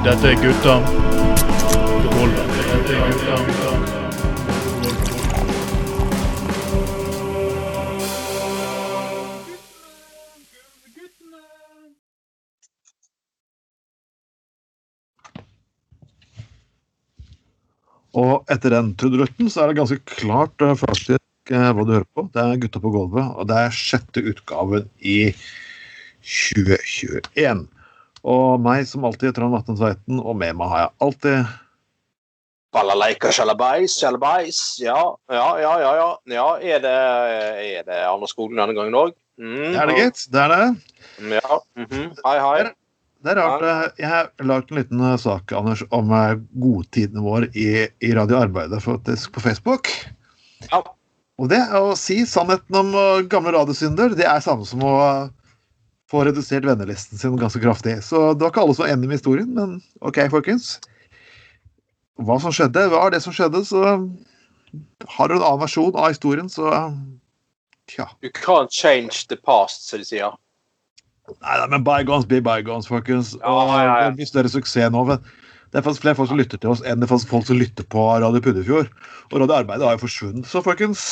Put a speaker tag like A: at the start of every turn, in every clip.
A: Dette er gutta.
B: Og etter den trudelutten så er det ganske klart eh, faktisk eh, hva du hører på. Det er Gutta på gulvet, og det er sjette utgaven i 2021. Og meg som alltid, Trond Atten Tveiten, og med meg har jeg alltid
C: Balalaika sjalabais, sjalabais. Ja, ja, ja, ja. ja. ja er, det, er det Anders Skoglund denne gangen òg? Mm,
B: Er det gitt? Det er det.
C: Ja. mhm. Hei, hei.
B: Det er rart. Jeg har lagd en liten eh, sak Anders, om eh, godtidene våre i, i Radio Arbeidet faktisk på Facebook.
C: Ja.
B: Og det å si sannheten om eh, gamle radiosynder, det er samme som å eh, få redusert vennelisten sin ganske kraftig. Så det var ikke alle som var enig med historien, men OK, folkens. Hva som skjedde, hva er det som skjedde, så har du en annen versjon av historien, så Tja.
C: You can't change the past, som de sier.
B: Nei, nei, men bygones be bygones, folkens.
C: Ja, ja, ja.
B: Det er mye større suksess nå. Men det er faktisk flere folk som lytter til oss enn det er folk som lytter på Radio Puddefjord. Og Radio Arbeidet har jo forsvunnet. Så folkens,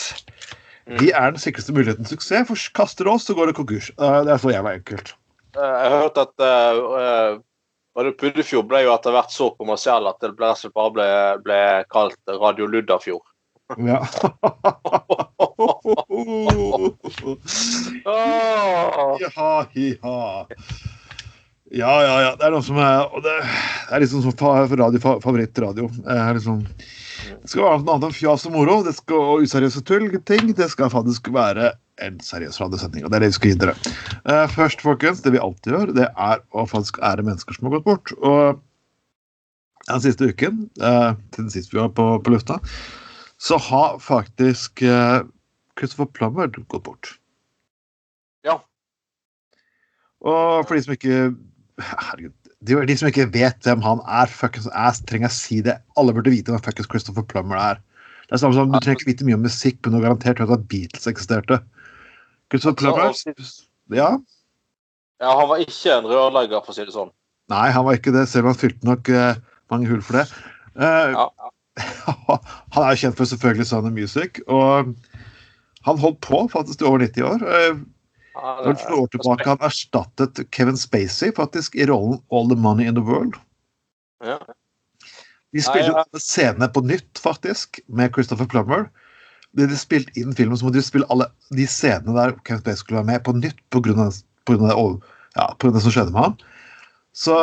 B: Vi er den sikreste muligheten til suksess. For kaster oss, så går det konkurs. Eh, Det er så jævla enkelt.
C: Eh, Jeg har hørt at uh, Puddefjord ble jo etter hvert så kommersiell at det ble, bare ble, ble kalt Radio Luddafjord.
B: Ja.
C: Åh.
B: ja, ja. Ja, ja. Det er noe som er det er liksom som radio, favorittradio. Det er liksom Det skal være noe annet enn fjas og moro. Det skal og useriøse tullting. Det skal faktisk være en seriøs radiosending. Og det er det vi skal gi dere. Uh, først, folkens, det vi alltid gjør, det er å faktisk ære mennesker som har gått bort. Og den siste uken, til den siste vi var på, på lufta, så har faktisk uh, Christopher Plummer gått bort.
C: Ja.
B: Og for de som ikke Herregud. De, de som ikke vet hvem han er, fuckings ass, trenger jeg si det. Alle burde vite hvem fuckings Christopher Plummer er. Det er samme som Du trenger ikke vite mye om musikk, men du har garantert hørt at Beatles eksisterte. Christopher Plummer Ja.
C: Ja, han var ikke en rørlegger, for å si det sånn.
B: Nei, han var ikke det, selv om han fylte nok uh, mange hull for det. Uh,
C: Ja,
B: han er jo kjent for selvfølgelig Sound of Music, og han holdt på faktisk i over 90 år. Eh,
C: ja,
B: Det slår tilbake han erstattet Kevin Spacey faktisk i rollen All the Money in the World.
C: Ja.
B: De spilte
C: Ja,
B: ja. scenene på nytt, faktisk, med Christopher Plummer. De hadde spilt inn filmen, så måtte de spille alle de scenene der Kevin Spacey skulle være med, på nytt av, det, ja, på det som skjedde med han. Så,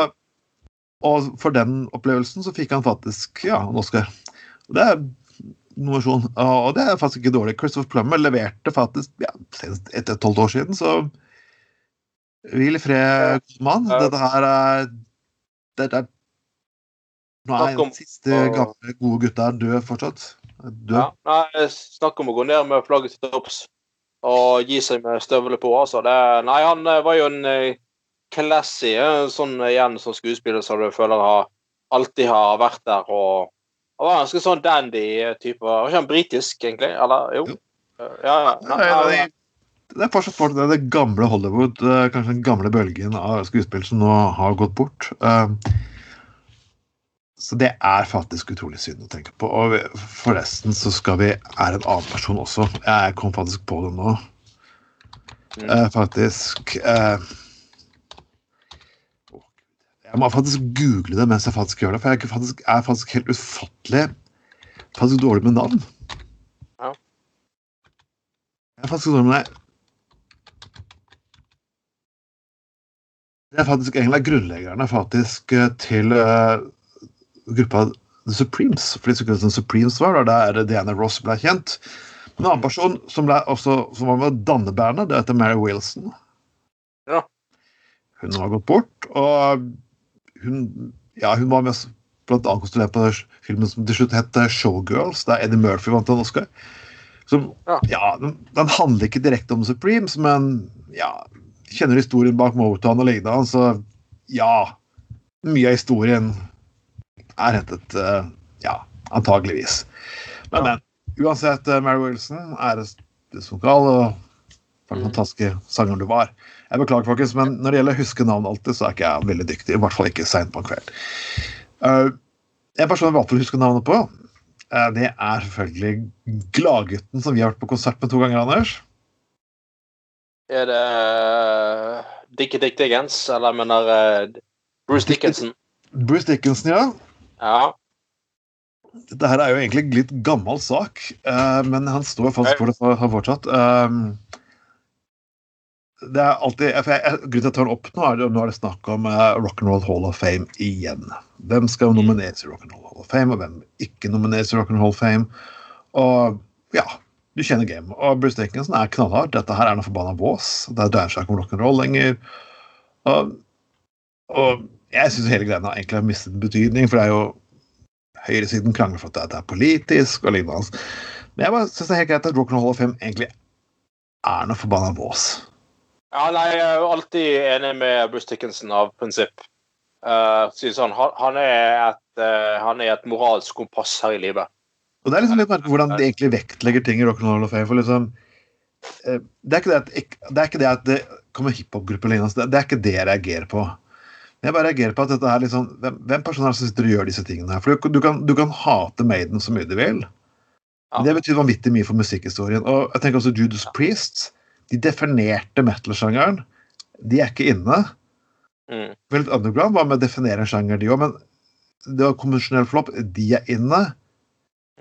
B: og for den opplevelsen så fikk han faktisk ja, en Oscar. Og Det er innovasjon, og det er faktisk ikke dårlig. Christopher Plummer leverte faktisk ja, etter tolv år siden, så hvil i fred, mann. Dette her er Dette er Nå er den siste gamle, gode gutta død fortsatt. Død.
C: Ja, nei, snakk om å gå ned med flagget til topps og gi seg med støvler på. Altså. Det, nei, han eh, var jo en eh, classy eh, sånn igjen som skuespiller som du føler har, alltid har vært der. og Han var ganske sånn dandy type. Var ikke han britisk, egentlig? Eller? Jo.
B: Jo.
C: Eh, Ja, ja.
B: Nei, det, er- det fortsatt for det, det gamle Hollywood, eh, kanskje den gamle bølgen av skuespill som nå har gått bort. Eh, Så det er faktisk utrolig synd å tenke på. Og forresten så skal vi er en annen person også. Jeg kom faktisk på det nå.
C: Mm.
B: Eh, faktisk eh, Jeg må faktisk google det mens jeg faktisk gjør det, for jeg er faktisk, faktisk, er faktisk helt ufattelig faktisk dårlig med navn.
C: Ja.
B: Jeg er faktisk dårlig med det. Det er faktisk egentlig grunnleggerne faktisk eh, til uh, gruppa The Supremes. For de som Supremes var, det er der Diana Ross ble kjent. En annen person som, ble også, som var med å danne bandet, det heter Mary Wilson.
C: Ja.
B: Hun har gått bort, og hun, ja, hun var med blant annet konstruert på filmen som til slutt het Showgirls, der Eddie Murphy vant en Oscar. Som,
C: Ja.
B: ja, den, den handler ikke direkte om Supremes, men ja, kjenner historien bak Motown og lignende, så ja, mye av historien er hentet uh, ja, antageligvis. Men,
C: Ja.
B: men. Uansett, eh, Mary Wilson er det som skal, og den
C: Mm.
B: fantastiske sangeren du var. Jeg beklager, folkens, men når det gjelder å huske navn alltid, så er ikke jeg veldig dyktig. I hvert fall ikke seint på en kveld. Uh, en person jeg valgte å huske navnet på, uh, det er selvfølgelig Gladgutten, som vi har vært på konsert med to ganger, Anders.
C: Er det uh, Dickie Dick Diggins, eller jeg mener uh, Bruce Dickinson?
B: Bruce Dickinson, ja.
C: Ja.
B: Dette her er jo egentlig litt gammel sak, men han står fast for det for fortsatt. Um, det er alltid, jeg, Grunnen til at jeg tar den opp nå, er, nå er det snakk om uh, Rock'n'Roll Hall of Fame igjen. Hvem skal nomineres i Rock'n'Roll Hall of Fame, og hvem ikke nomineres i Rock'n'Roll Hall of Fame? Og ja, du kjenner game. Og Bruce Dickinson er knallhard. Dette her er noe forbanna vås. Det dreier seg ikke om rock'n'roll lenger. Og, og jeg syns hele greiene egentlig har mistet betydning, for det er jo høyresiden krangler for at det er politisk og lignende. Men jeg bare syns det er helt greit at Rock'n'Roll Hall of Fame egentlig er noe forbanna vås.
C: Ja, nei, Jeg er jo alltid enig med Bruce Dickinson av prinsipp. Uh, sånn, han, han, er et, uh, han er et moralsk kompass her i livet.
B: Og Det er liksom litt merkelig hvordan de egentlig vektlegger ting i Rock'n'Roll of Fame. for liksom uh, det, er ikke det, at, det er ikke det at det kommer hiphop-grupper lignende. Det er ikke det jeg reagerer på. Jeg bare reagerer på at dette er liksom, hvem, hvem personer er som sitter og gjør disse tingene? her? For du, du, kan, du kan hate Maiden så mye du vil. Men det betyr vanvittig mye for musikkhistorien. Og jeg tenker også Judas Priest de definerte metal-sjangeren. De er ikke inne.
C: Mm.
B: Veldig underground var med å definere en sjanger, de òg, men det var konvensjonell flopp. De er inne.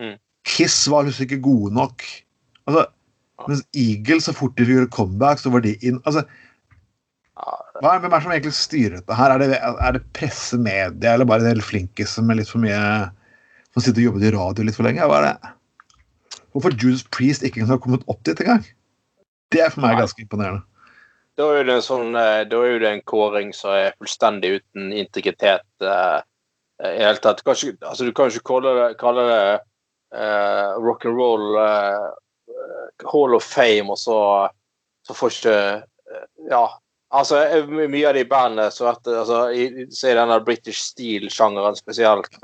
C: Mm.
B: Kiss var liksom ikke gode nok. Altså, mens Eagle, så fort de gjorde comeback, så var de inn. Altså, hva er, hvem er det som egentlig styrer dette her? Er det, er det presse, media, eller bare en del flinkiser med litt for mye Som sitter og jobber i radio litt for lenge? Hva er det? Hvorfor Judas Priest ikke har kommet opp dit engang? Det er for meg ganske imponerende.
C: Da er det en, sånn, da er det en kåring som er fullstendig uten integritet uh, i hele tatt. Kanskje, altså, du kan ikke kalle det, kalle det uh, rock and roll uh, Hall of Fame, og så, så får ikke Ja. Altså, mye av de bandene så at, altså, i, så er denne British Steel-sjangeren spesielt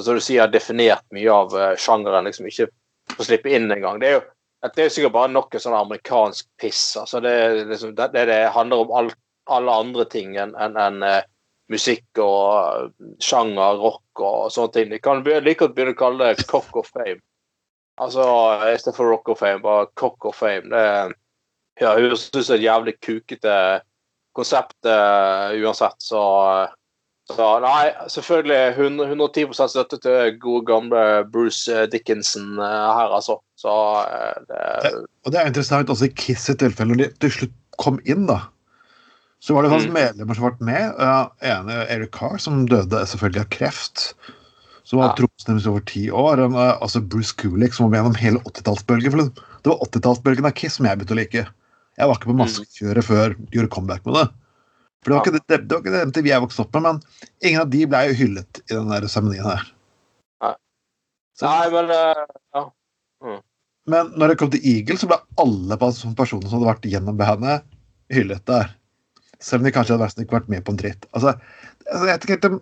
C: Som du sier, har definert mye av sjangeren, liksom ikke får slippe inn engang. Det er jo det er jo sikkert bare noe sånn amerikansk piss. altså Det, liksom, det, det handler om alt, alle andre ting enn en, en, uh, musikk og sjanger, rock og sånne ting. De kan like godt begynne å kalle det cock of fame. Altså istedenfor rock of fame, bare cock of fame. Det ja, høres ut som et jævlig kukete konsept uh, uansett, så så nei, selvfølgelig 100, 110 støtte til gode, gamle Bruce Dickinson her, altså. Så det
B: Og det er interessant også i Kiss sitt tilfelle, når de til slutt kom inn, da. Så var det faktisk mm. medlemmer som ble med. Uh, ene Eric Carr, som døde selvfølgelig av kreft. Som var ja. trommisen over ti år. Uh, altså Bruce Kulik, som var gjennom hele 80-tallsbølgen. Det var 80-tallsbølgen av Kiss som jeg begynte å like. Jeg var ikke på
C: Mm.
B: før de gjorde comeback med det. For det var, ikke, det, det var ikke det MTV jeg vokste opp med, men ingen av de ble jo hyllet i den der seremonien her.
C: Nei. Nei, men uh, ja.
B: men når det kom til Eagle, så ble alle personer som hadde vært gjennom bandet, hyllet der. Selv om de kanskje hadde ikke vært med på en dritt. Altså, altså jeg vet ikke helt om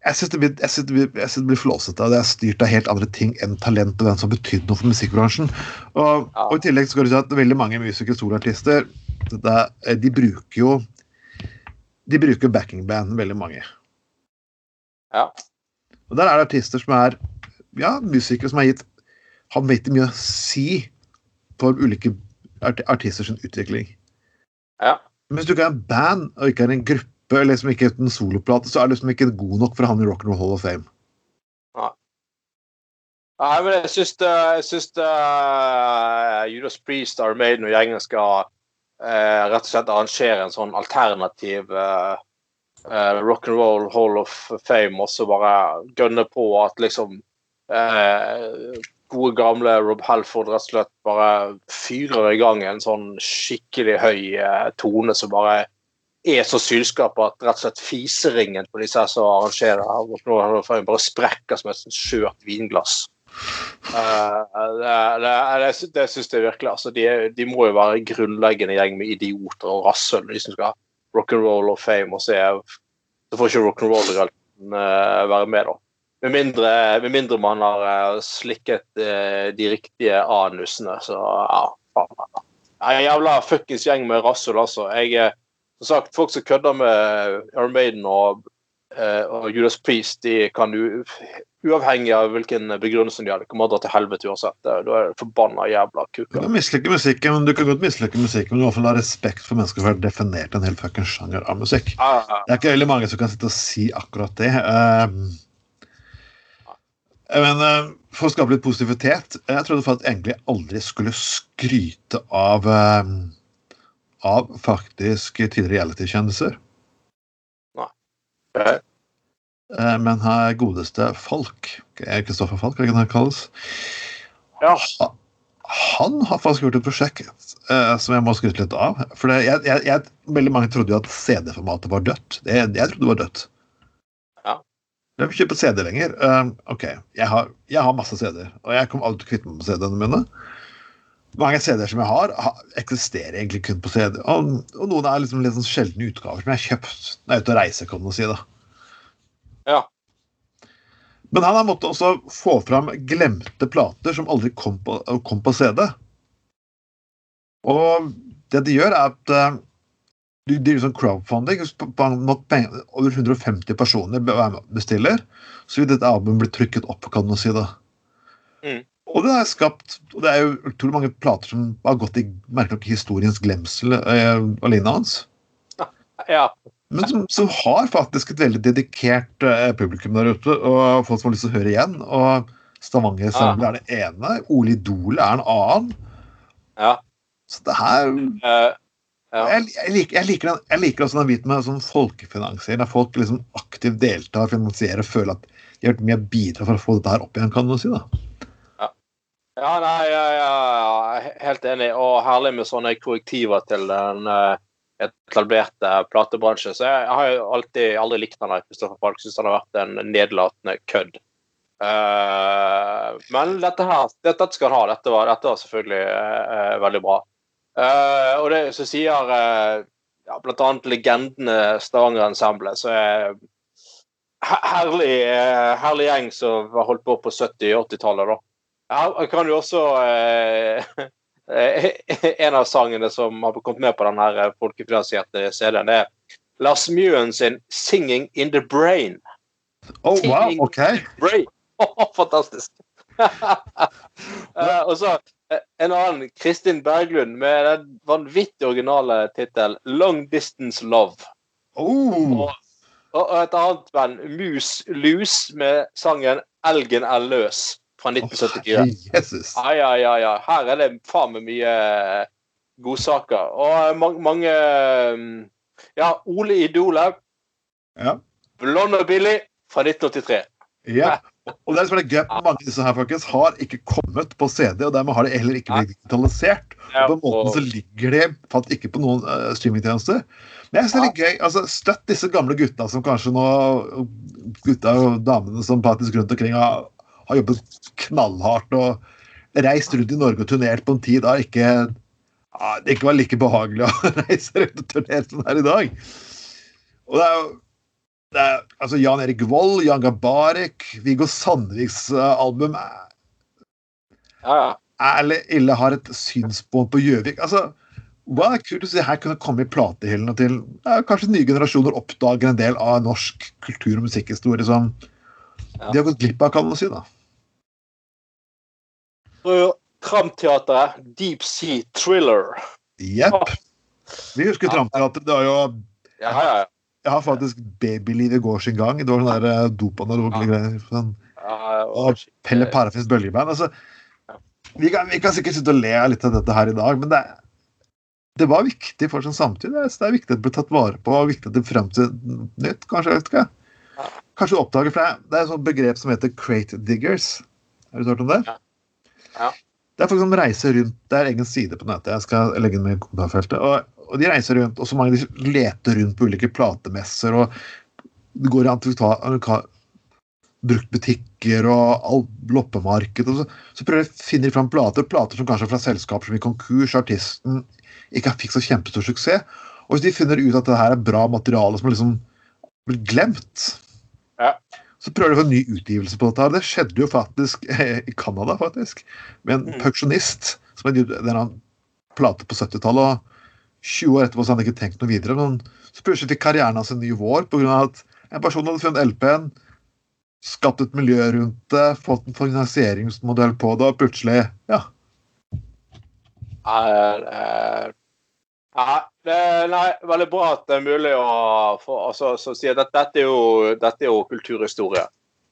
B: jeg syns det, blir- jeg synes det, blir- jeg synes det blir flåsete. Det er styrt av helt andre ting enn talent og hvem som har betydd noe for musikkbransjen. Og,
C: Ja.
B: og I tillegg så skal du si at veldig mange musikere og soloartister dette, det, de bruker jo De bruker backingband, veldig mange.
C: Ja.
B: Og der er det artister som er ja, musikere som har gitt har veldig mye å si for ulike art artister sin utvikling.
C: Ja.
B: Men hvis du ikke er en band og ikke er en gruppe, eller liksom ikke en soloplate, så er du liksom ikke god nok for å havne i Rock'n'Roll Hall of Fame.
C: Nei, men jeg syns jeg syns det, eh, Judas Priest, Armaden og gjengen skal eh, rett og slett arrangere en sånn alternativ uh, rock'n'roll Hall of Fame, og så bare gønne på at liksom eh, gode, gamle Rob Halford rett og slett bare fyrer i gang en sånn skikkelig høy eh, tone som bare er så sylskap at rett og slett fiseringen på disse som arrangerer Hall of Fame, bare sprekker som et skjørt vinglass. Eh, det, det, det, det syns jeg virkelig. Altså, de, de må jo være en grunnleggende gjeng med idioter og rasshøl, de som skal rock'n'roll og fame og Så får ikke rock'n'roll i realiteten uh, være med, da. Med mindre, med mindre man har eh, slikket uh, de riktige anusene, så ja. Faen. En jævla fuckings gjeng med rasshøl, altså. Jeg, eh, som sagt, folk som kødder med Iron Maiden og, eh, og Judas Priest, de kan u uavhengig av hvilken begrunnelse de har, de kommer til å dra til helvete uansett. Da er det forbanna jævla
B: Du
C: kuker.
B: kan mislike musikken, du kan godt mislike musikken, men du må iallfall ha respekt for mennesker som har definert en hel fucking sjanger av musikk.
C: Ja, ja,
B: Det er ikke veldig mange som kan sitte og si akkurat det. Ehm, men uh, for å skape litt positivitet Jeg trodde faktisk egentlig aldri skulle skryte av uh, av faktisk tidligere reality-kjendiser.
C: ja.
B: Eh, Men her godeste Falk, Kristoffer Falk, det han kalles?
C: Ja.
B: Han har faktisk gjort et prosjekt uh, som jeg må skryte litt av. For det, jeg, jeg, jeg, veldig mange trodde jo at CD-formatet var dødt. Det, jeg trodde det var dødt.
C: Ja.
B: Jeg vil kjøpe CD lenger. Uh, ok, jeg har, jeg har masse CD-er, og jeg kommer alltid til å kvitte meg med CD-ene mine. Mange CD-er som jeg har, ha- eksisterer egentlig kun på CD. Og, og noen er liksom litt sånn sjeldne utgaver som jeg har kjøpt når jeg er ute og reiser, kan man si. da.
C: Ja.
B: Men han har måttet også få fram glemte plater som aldri kom på, kom på CD. Og det de gjør, er at eh, de driver sånn crowdfunding. nok penger- Over 150 personer bestiller. Så vil dette albumet bli trykket opp, kan man si. det.
C: Mm.
B: Og det er skapt og det er jo utrolig mange plater som har gått i merkelig nok historiens glemsel eh, alene hans.
C: ja.
B: Men som, som har faktisk et veldig dedikert uh, publikum der ute, og folk som har lyst til å høre igjen. Og Stavanger Ensemble er det ene, Ole Idol er en annen.
C: ja.
B: Så det her
C: uh, ja.
B: jeg, jeg, liker, jeg, liker den, jeg liker også den biten med sånn folkefinansiering, der folk liksom aktivt deltar, finansierer, føler at de har gjort mye bidra for å få dette her opp igjen, kan man si. da.
C: Ja, nei, ja, ja, ja, helt enig. Og herlig med sånne korrektiver til den eh, etablerte platebransjen. Så jeg har jo alltid aldri likt han her, Kristoffer Falk. Syns han har vært en nedlatende kødd. Uh, men dette her, dette skal han ha. Dette var, dette var selvfølgelig uh, veldig bra. Uh, og det som sier uh, ja, annet legendene Stavanger Ensemble, så er her- herlig, herlig gjeng som har holdt på på 70- og 80-tallet, da. Her kan jo også En av sangene som har kommet med på den her eh, folkefinansierte CD-en, det er Lars Mjøen sin 'Singing in the Brain'.
B: Oh, wow, ok.
C: Brain. Fantastisk. Eh, og så eh, en annen, Kristin Berglund, med den vanvittig originale tittel 'Long Distance Love'.
B: Oh,
C: Og, og et annet band, Mus Lus, med sangen 'Elgen er løs' fra 1974.
B: Jesus.
C: Ja, ja, ja, ja. Her er det faen meg mye eh, godsaker. Og mange, mange eh, Ja, Ole Idole,
B: Ja.
C: Blond og billig fra 1983.
B: ja. Og det er det gøy, mange av disse her folkens har ikke kommet på CD, og dermed har de heller ikke blitt digitalisert.
C: Og
B: På en måte så ligger de fant ikke på noen uh, streamingtjenester. Men jeg synes det er litt gøy. altså Støtt disse gamle gutta som kanskje nå Gutta og damene som faktisk rundt omkring har, har jobbet knallhardt og reist rundt i Norge og turnert på en tid da ikke ja, det ikke var like behagelig å reise rundt og turnere som det er i dag. Og det er jo det er, altså Jan Erik Vold, Jan Gabarek, Viggo Sandviks uh, album er
C: Ja, ja.
B: ærlig ille har et synspunkt på Gjøvik. Altså, hva er kult å si her kunne komme i platehyllene til ja, kanskje nye generasjoner oppdager en del av norsk kultur- og musikkhistorie som de har gått glipp av, kan man si. da.
C: Tramteatret, Deep Sea Thriller.
B: Jepp. Vi husker
C: Ja.
B: Tramteatret. Det var jo
C: Ja, ja, ja.
B: Jeg har faktisk Babylivet går sin gang. Det var sånn der eh, dopanaloge
C: Ja.
B: greier. Sånn. Og Pelle Parafins bølgeband. Altså, vi, kan, vi kan sikkert sitte og le av litt av dette her i dag, men det, det var viktig for sin samtid. Det er, det er viktig at det blir tatt vare på, og viktig at det fremstår nytt. Kanskje jeg vet ikke. Kanskje du oppdager, for det er- det er et sånt begrep som heter crate diggers. Har du hørt om det?
C: Ja. Ja.
B: Det er folk som reiser rundt. Det er egen side på nettet. Jeg skal legge den med i kommentarfeltet. Og, og de reiser rundt, og så mange de leter rundt på ulike platemesser. og Det går i antikvar bruktbutikker og loppemarked. Og så, så prøver de å finne fram plater, plater som kanskje er fra selskaper som i konkurs, artisten ikke fikk så kjempestor suksess. Og hvis de finner ut at det her er bra materiale som har liksom blitt glemt. Så prøver de å få en ny utgivelse på dette. her. Det skjedde jo faktisk eh, i Canada, faktisk. Med en
C: Mm.
B: pensjonist som hadde en eller annen plate på 70-tallet, og 20 år etterpå så hadde han ikke tenkt noe videre. Men så plutselig fikk karrieren hans en ny vår pga. at en person hadde funnet LP-en, skapt et miljø rundt det, fått en finansieringsmodell på det, og plutselig Ja.
C: Eh, eh, ja, det, nei, veldig bra at det er mulig å få altså, så si at dette, er jo, dette er jo kulturhistorie.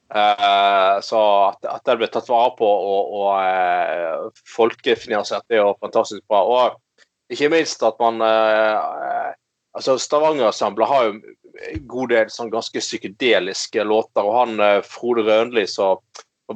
C: Eh, så at, at det blir tatt vare på og, og eh, folkefinansiert, det er jo fantastisk bra. Og ikke minst at man eh, altså Stavanger-ensemblet har jo en god del sånn ganske psykedeliske låter. Og han eh, Frode Rønli, som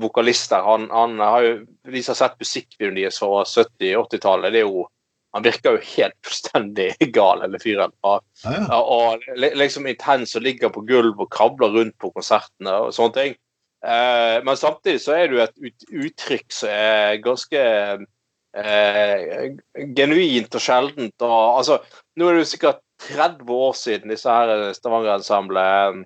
C: vokalist der, han, han har jo De som har sett musikkvideoen deres fra 70-80-tallet, det er jo han virker jo helt fullstendig gal, hele fyren. Og,
B: ja, ja.
C: og liksom intens og ligger på gulv og krabler rundt på konsertene og sånne ting. Eh, men samtidig så er det jo et ut, uttrykk som er ganske eh, genuint og sjeldent. Og, altså, nå er det jo sikkert 30 år siden disse her Stavanger-ensemblet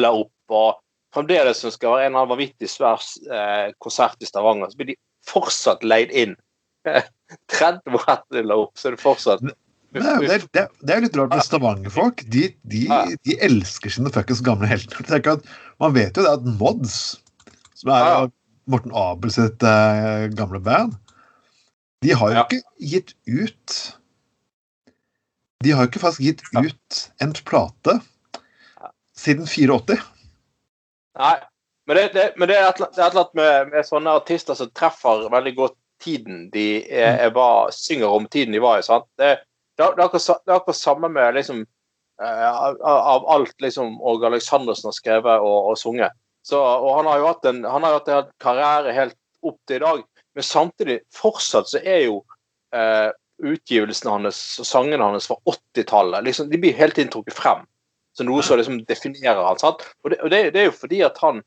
C: la opp. og Fremdeles som skal være en eller annen vanvittig svær eh, konsert i Stavanger, så blir de fortsatt leid inn. 30 år etter de la opp, så er det fortsatt
B: Det er, det, er, det er- litt rart med Stavanger-folk. De, de, de elsker sine fuckings gamle helter. Man vet jo det at Mods, som er
C: Ja.
B: Morten Abel sitt uh, gamle band, de har jo
C: Ja.
B: ikke gitt ut De har jo ikke faktisk gitt
C: Ja.
B: ut en plate siden 84.
C: Nei. Men det, det, men det er et eller annet med, med sånne artister som treffer veldig godt tiden de er, er var, synger om tiden de var i. sant? Det, det, er- det, akkurat, samme med liksom eh, av, av alt liksom Åge Aleksandersen har skrevet og, og sunget. Så, og han har jo hatt en, han har hatt en karriere helt opp til i dag, men samtidig fortsatt så er jo eh, utgivelsene hans og sangene hans fra 80-tallet liksom, de blir hele tiden trukket frem. Så noe som liksom definerer han. sant? Og det, og det, det er jo fordi at han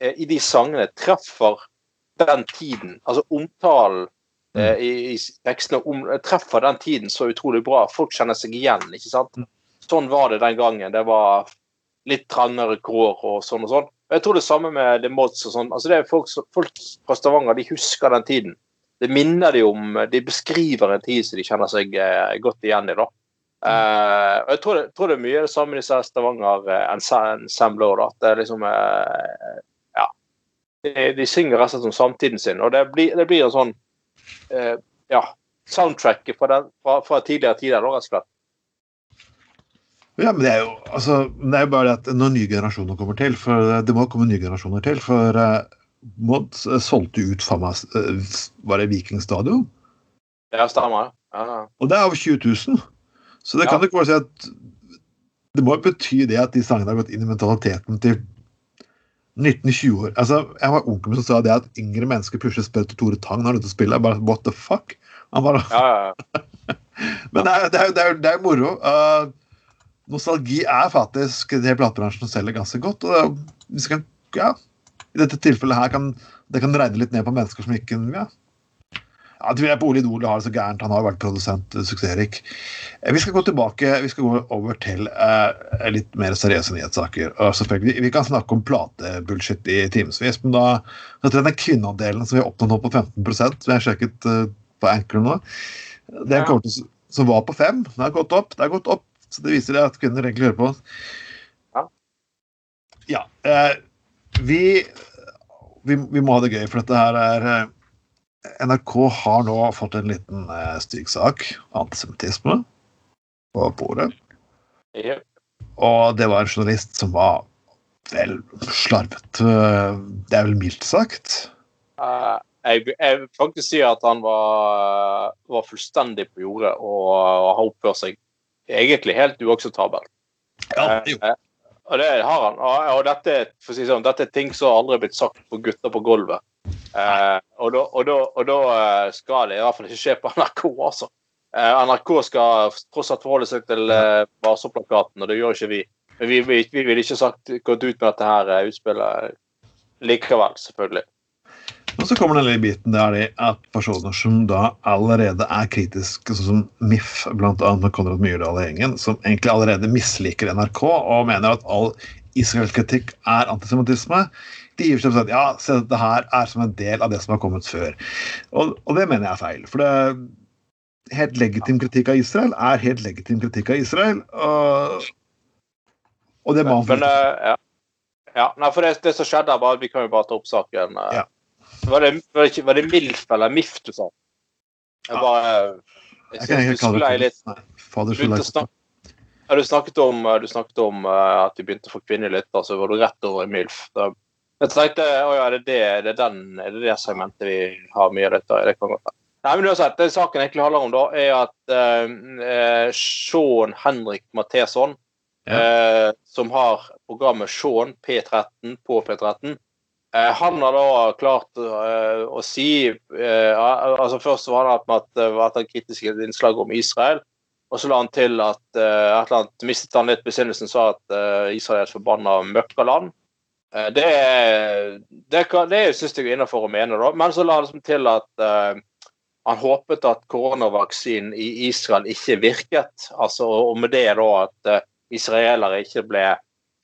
C: eh, i de sangene treffer den tiden, altså omtalen eh, i, i tekstene om, treffer den tiden så utrolig bra. Folk kjenner seg igjen. ikke sant? Sånn var det den gangen. Det var litt trangere kår og sånn og sånn. Og Jeg tror det samme med The Mods og sånn. altså det er folk, folk fra Stavanger de husker den tiden. Det minner de om De beskriver en tid som de kjenner seg eh, godt igjen i. da. Eh, og jeg tror, det, tror det er mye det samme med disse Stavanger-ensemblene. da, at det er liksom eh. De, synger rett og slett om samtiden sin. Og det blir, det blir en sånn eh, ja, soundtrack fra, den, fra, fra tidligere tider, rett og slett.
B: Ja, men det er jo altså, det er jo bare det at når nye generasjoner kommer til For det- det må komme nye generasjoner til. For uh, Mod eh, solgte ut faen meg eh, Var det Vikingstadion?
C: Ja, stemmer. Ja, ja.
B: Og det er over 20 000. Så det
C: Ja.
B: kan du ikke bare si at Det må jo bety det at de sangene har gått inn i mentaliteten til 19-20 år. Altså, Jeg var onkel som sa det at yngre mennesker plutselig spør til Tore Tang når han er ute og spiller. Jeg bare, What the fuck? Han bare,
C: ja, ja.
B: Men det er, det er, det er, det er moro. Uh, nostalgi er faktisk det platebransjen selger ganske godt. Og vi skal, ja, I dette tilfellet her kan det kan regne litt ned på mennesker som ikke ja. Ja, jeg tviler på Ole Idol har det så gærent. Han har vært produsent, eh, suksessrik. Eh, Vi skal gå tilbake, vi skal gå over til uh, litt mer seriøse nyhetssaker. Selvfølgelig, Vi kan snakke om platebullshit i timevis, men da tror den kvinneandelen som vi har oppnådd nå på 15 som jeg har sjekket uh, på Anchor nå, det
C: Ja.
B: kommer til, som var på fem, det har gått opp. Det har gått opp, så det viser det at kvinner egentlig hører på oss.
C: Ja.
B: Ja. uh, vi, vi, vi må ha det gøy, for dette her er NRK har nå fått en liten eh, stygg sak, antisemittisme, på bordet.
C: Yep.
B: Og det var en journalist som var vel slarvet. eh, Det er vel mildt sagt.
C: Uh, jeg, jeg vil faktisk si at han var, var fullstendig på jordet og, og har oppført seg egentlig helt uakseptabelt.
B: Ja, jo.
C: Eh, og det har han. Og, og dette, for si sånn, dette er ting som aldri er blitt sagt på gutter på gulvet. Eh, og da, eh, skal det i hvert fall ikke skje på NRK, altså. Eh, NRK skal tross alt forholde seg til eh, Vaso-plakaten, og det gjør ikke vi. Men vi, vi, vi ville ikke sagt, gått ut med dette her eh, utspillet likevel, selvfølgelig.
B: Og så kommer den lille biten der det at personer som da allerede er kritiske, sånn som MIF, bl.a. med Konrad Myrdal og gjengen, som egentlig allerede misliker NRK og mener at all israelsk kritikk er antisemittisme, de gir seg sånn ja, se dette her er som en del av det som har kommet før. Og, og det mener jeg er feil. For det, helt legitim kritikk av Israel er helt legitim kritikk av Israel. Og, og det må
C: men eh, ja. ja. Nei, for det, det som skjedde, bare, vi kan jo bare ta opp saken. eh.
B: Ja.
C: Var, det, var, det var det MILF eller MIF du sa? Jeg
B: Ja.
C: bare
B: jeg kan ikke kalle det
C: litt.
B: Nei, Fader
C: snakke- Ja, du snakket om, du snakket om eh, at vi begynte å få kvinner litt, altså, så var du rett over i MILF. Da, jeg tenkte å ja, er det det, er det den, er det det segmentet vi har mye av dette? Det kan godt være. Nei, men uansett, Det saken egentlig handler om, da, er at eh, eh, Sean Henrik Matheson, eh, som har programmet Sean P13 på P13, eh, han har da klart å si altså Først var det med at det var et kritisk innslag om Israel. Og så la han til at et eller annet, mistet han litt besinnelsen, sa at Israel er et forbanna møkkaland. Eh, det det, kan- det synes jeg er innafor å mene, da. Men så la det til at uh, han håpet at koronavaksinen i Israel ikke virket. Altså, og med det da at uh, israelere ikke ble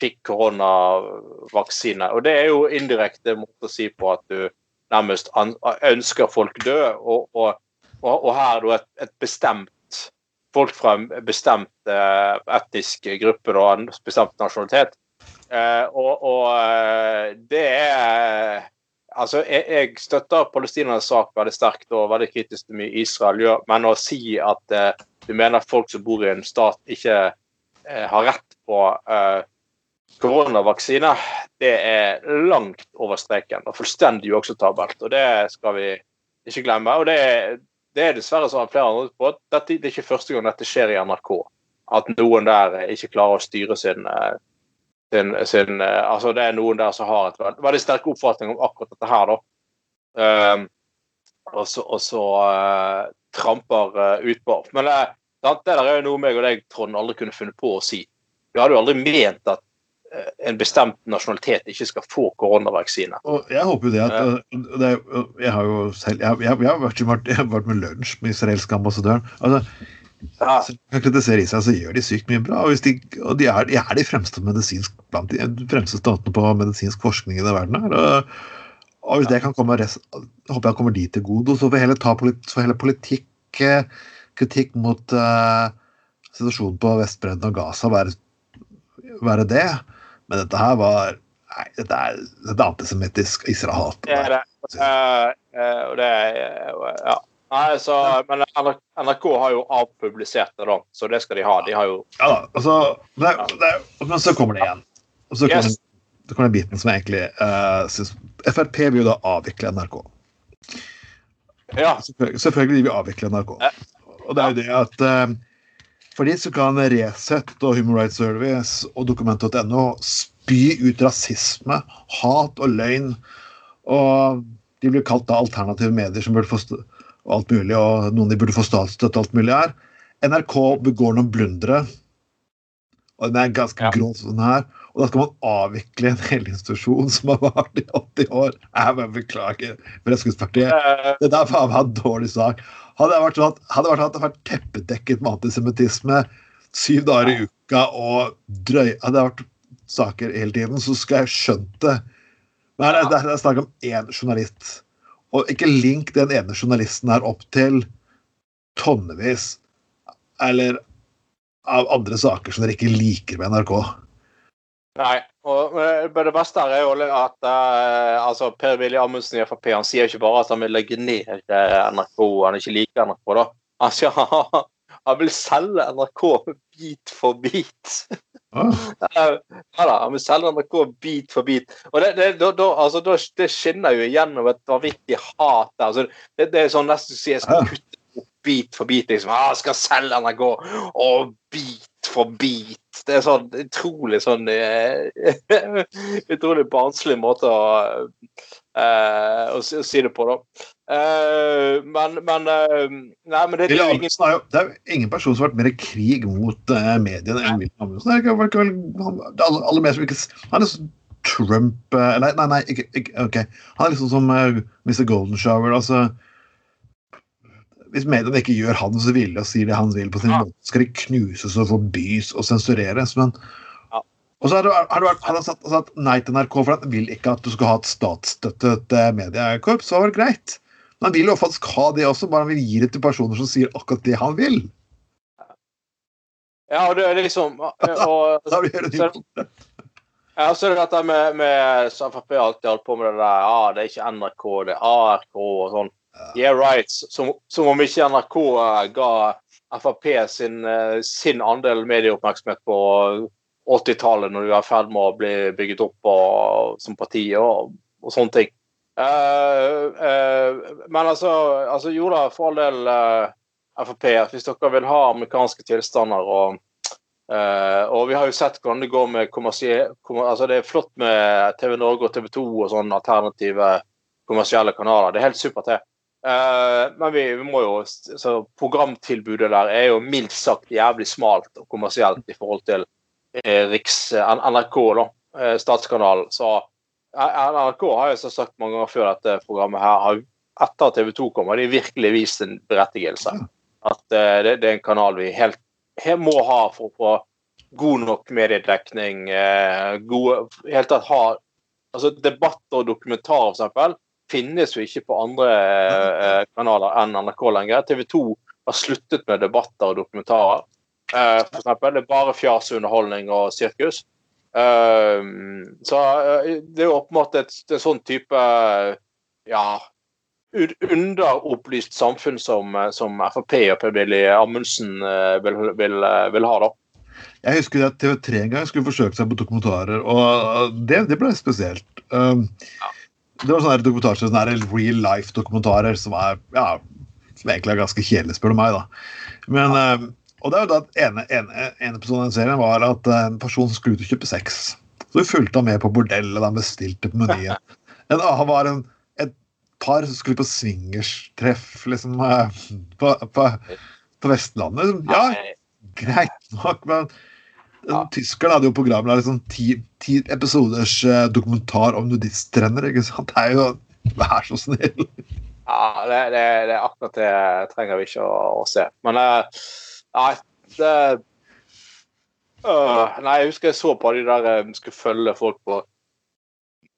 C: fikk koronavaksine. Og det er jo indirekte måte å si på at du nærmest an, ønsker folk død, og, og, og, og her er det et, et bestemt folk fra en bestemt uh, etnisk gruppe da, en bestemt nasjonalitet. Eh, og, og eh, det er Altså, jeg, jeg støtter palestinernes sak veldig sterkt og veldig kritisk til mye Israel gjør, men å si at eh, du mener at folk som bor i en stat, ikke eh, har rett på eh, koronavaksine, det er langt over streken og fullstendig uakseptabelt. Og det skal vi ikke glemme. Og det, det er dessverre sånn at flere andre på at dette, det er ikke første gang dette skjer i NRK. At noen der ikke klarer å styre sin, eh, sin, sin eh, Altså det er noen der som har et veldig sterk oppfatning om akkurat dette her, da. Um, og så, og så uh, tramper uh, utpå. Men eh, det der er jo noe meg og deg, Trond, aldri kunne funnet på å si. Vi hadde jo aldri ment at eh, en bestemt nasjonalitet ikke skal få koronavaksine.
B: Og jeg håper jo det at det Jeg har jo selv Jeg, jeg, jeg, har, vært, jeg har vært med lunsj med israelske ambassadøren. Altså,
C: Ja,
B: Så kan kritisere Israel, så gjør de sykt mye bra. Og, hvis de, og de, er, de er de fremste medisinsk, blant de fremste statene på medisinsk forskning i den verden her. Og, og hvis det kan komme rest, håper jeg kommer de til gode. Og så får hele, ta polit, så politikk eh, kritikk mot uh, situasjonen på Vestbredden og Gaza være, være det. Men dette her var Nei, dette er, dette er antisemittisk Israel-hat.
C: det er det. Eh, eh, det eh, Ja. Nei, så, men NRK har jo avpublisert det, da, så det skal de ha. De har jo
B: Ja da. Altså, det, det, men så kommer det igjen. Og så kommer,
C: Yes.
B: det kommer den biten som jeg egentlig uh, syns Frp vil jo da avvikle NRK.
C: Ja.
B: Selvfølgelig, vil vi avvikle NRK. Og det er jo det at uh, fordi så kan Resett og Human Rights Service og Dokument.no spy ut rasisme, hat og løgn. Og de blir kalt da alternative medier som burde få alt mulig, og noen de burde få statsstøtte alt mulig her. NRK begår noen blundere, og Det er ganske
C: Ja.
B: grov sånn her. Og da skal man avvikle en hel institusjon som har vart i 80 år. Jeg bare beklager Fremskrittspartiet.
C: Eh,
B: Det der meg en dårlig sak. Hadde det vært sånn at, hadde det vært, sånn vært teppedekket med antisemittisme syv dager i uka og drøy Hadde det vært saker hele tiden, så skulle jeg skjønt det. Men her er det er snakk om én journalist. Og ikke link den ene journalisten her opp til tonnevis eller av andre saker som dere ikke liker med NRK.
C: Nei. Og, eh, det beste her er jo at uh, altså, Per-Willy Amundsen i Frp han sier ikke bare at han vil legge ned eh, NRK, han ikke liker NRK. da. Han han vil selge NRK bit for bit.
B: Ah,
C: Ja da, han vil selge NRK bit for bit. Og det, det, da, da, altså, det skinner jo igjennom et vanvittig hat der. Altså, det, det er sånn nesten å si jeg skal kutte opp bit for bit. liksom. Ah, skal selge NRK. Og bit for bit. Det er sånn utrolig sånn eh, Utrolig barnslig måte å, uh, å si det på, da. Eh, men, men uh, Nei, men det, det er ingen
B: Er jo, det er jo ingen person som har vært mer i krig mot uh, mediene enn Willy Amundsen. Det er ikke, han, det er alle, alle mer som ikke Han er sånn Trump Nei, nei, nei ikke, ikke, ok. Han er liksom som Mr. Golden Shower. altså Hvis mediene ikke gjør hans vilje og sier det han vil på sin
C: Ja.
B: måte, skal de knuses og forbys og sensureres. Men
C: Ja.
B: Og så har du, har du vært, han sagt, satt nei til NRK, for han vil ikke at du skal ha et statsstøttet mediekorps. Så var det greit. Men han vil jo faktisk ha det også, bare han vil gi det til personer som sier akkurat det han vil.
C: Ja, og det er liksom og,
B: Da blir det
C: så, ja, så er det dette med, med så Frp alltid holdt på med det der Ja, det er ikke NRK, det er ARK og sånn. Yeah, right. Som, som om ikke NRK eh, ga Frp sin, eh, sin andel medieoppmerksomhet på 80-tallet, når de var i ferd med å bli bygget opp og, som parti og, og sånne ting. Uh, uh, men altså, altså Jo da, for all del uh, Frp. Hvis dere vil ha amerikanske tilstander og og vi har jo sett hvordan det går med altså Det er flott med TV Norge og TV 2 og sånne alternative kommersielle kanaler. Det er helt supert, det. men vi, vi, må jo så Programtilbudet der er jo mildt sagt jævlig smalt og kommersielt i forhold til Riks, NRK, da, statskanalen. Så NRK har jo sagt mange ganger før dette programmet her har etter TV 2 kom, har de virkelig vist en berettigelse. At uh, det, det, er en kanal vi helt, helt må ha for å få god nok mediedekning. Uh, gode, helt tatt ha altså Debatter og dokumentarer, f.eks., finnes jo ikke på andre uh, kanaler enn NRK lenger. TV 2 har sluttet med debatter og dokumentarer. Uh, for eksempel, det er bare fjas, underholdning og sirkus. Uh, så uh, det er jo åpenbart et, en sånn type ja, underopplyst samfunn som, som Frp og Per-Willy Amundsen uh, vil, vil, vil, ha, da.
B: Jeg husker at TV3 en gang skulle forsøke seg på dokumentarer, og det, det ble spesielt. Um, ja. Det var sånne dokumentarer, sånne real life-dokumentarer som er ja, som egentlig er ganske kjedelige, spør du meg. da. Men ja. um, og det er jo da ene, ene, ene episoden av serien var at en person skulle ut og kjøpe sex. Så vi fulgte han med på bordellet da han bestilte på menyen. En annen var en, et par som skulle på swingerstreff liksom, på, på, på Vestlandet. Ja, greit nok, men ja. Tyskerne hadde jo programmet liksom, ti, ti episoders uh, dokumentar om nudiststrender. ikke sant? Det er jo Vær så snill.
C: Ja, det, det, det er akkurat det trenger vi ikke å, å se. Men uh, Nei, det øh, Nei, jeg husker jeg så på de der jeg skulle følge folk på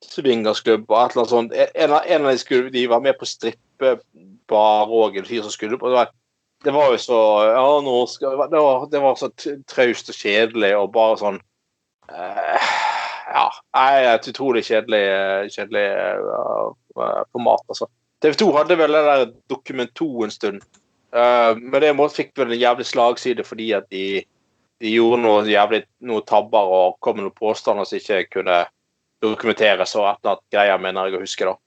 C: swingersklubb og et eller annet sånt. En, en av de, skulle, de var med på strippebar òg, en fyr som skulle på. Det var jo så ja, skal, det, var, det var så traust og kjedelig og bare sånn øh, Ja. Nei, et utrolig kjedelig, kjedelig uh, format, altså. TV 2 hadde vel det der Dokument 2 en stund. Uh, men det fikk vel en jævlig slagside fordi at de, de gjorde noe jævlig noen tabber og kom med noen påstander som ikke kunne dokumenteres og et eller annet greier, mener jeg å huske. da.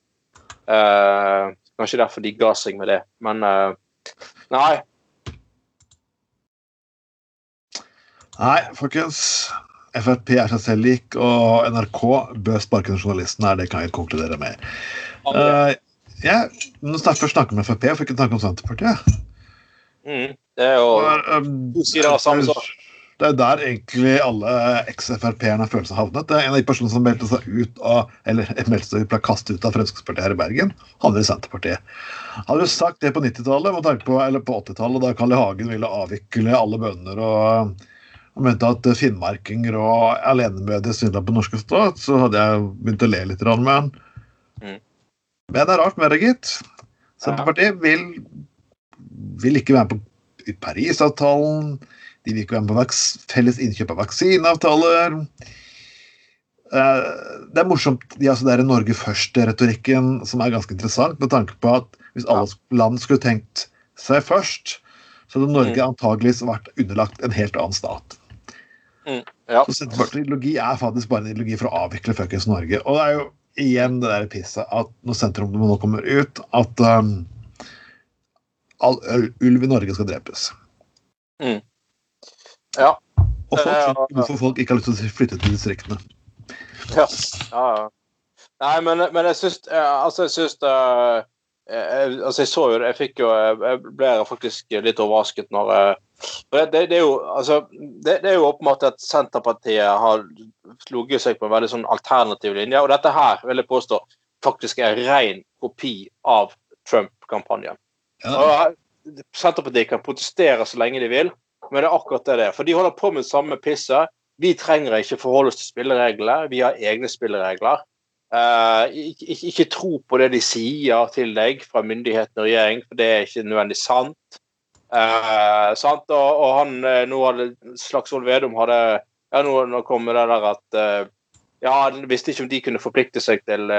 C: Uh, kanskje derfor de ga seg med det. Men uh, nei.
B: Nei, folkens. Frp er seg selv lik, og NRK bør sparke den journalisten her. Det kan jeg konkludere med. Uh, ja, nå først snakker med Frp, for ikke snakke om Senterpartiet.
C: Mm. Det er jo
B: um, to sider samme sak. Det er der egentlig alle eks-Frp-erne føler seg havnet. Det er En av de personene som meldte seg ut av eller meldte seg ble kastet ut av Fremskrittspartiet her i Bergen, havner i Senterpartiet. Hadde du sagt det på 90-tallet eller på 80-tallet, da Carl I. Hagen ville avvikle alle bønder og, og mente at finnmarkinger og alenemødre svindla på norske stat, så hadde jeg begynt å le litt med han. Mm. Men det er rart med det, gitt. Senterpartiet vil vil ikke være med på Parisavtalen. De vil ikke være med på felles innkjøp av vaksineavtaler. Eh, det er morsomt, de altså det er Norge først-retorikken som er ganske interessant, med tanke på at hvis alle land skulle tenkt seg først, så hadde Norge mm. antageligvis vært underlagt en helt annen stat. Mm. Ja. Så Senterpartiets ideologi er faktisk bare en ideologi for å avvikle fuckings Norge. Og det er jo igjen det der pisset at når sentrummet nå kommer ut, at um, all ulv i Norge skal drepes.
C: Mm. Ja.
B: Og folk skjønner hvorfor folk ikke har lyst til å flytte til distriktene.
C: Ja. ja, ja. Nei, men, men jeg syns Altså, jeg syns uh, jeg, altså jeg så jo det, jeg fikk jo Jeg ble faktisk litt overrasket når det, det, det, er jo altså det, det, er jo åpenbart at Senterpartiet har slugget seg på en veldig sånn alternativ linje. Og dette her vil jeg påstå faktisk er ren kopi av Trump-kampanjen. Senterpartiet kan protestere så lenge de vil, men det er akkurat det det er. For de holder på med samme pisset. Vi trenger ikke forholde oss til spillereglene, vi har egne spilleregler. Eh, ikke, ikke, tro på det de sier til deg fra myndighetene og regjering, for det er ikke nødvendig sant. Eh, sant? Og, og han eh, nå hadde Slagsvold Vedum hadde ja, nå, nå kom det der at ja, han visste ikke om de kunne forplikte seg til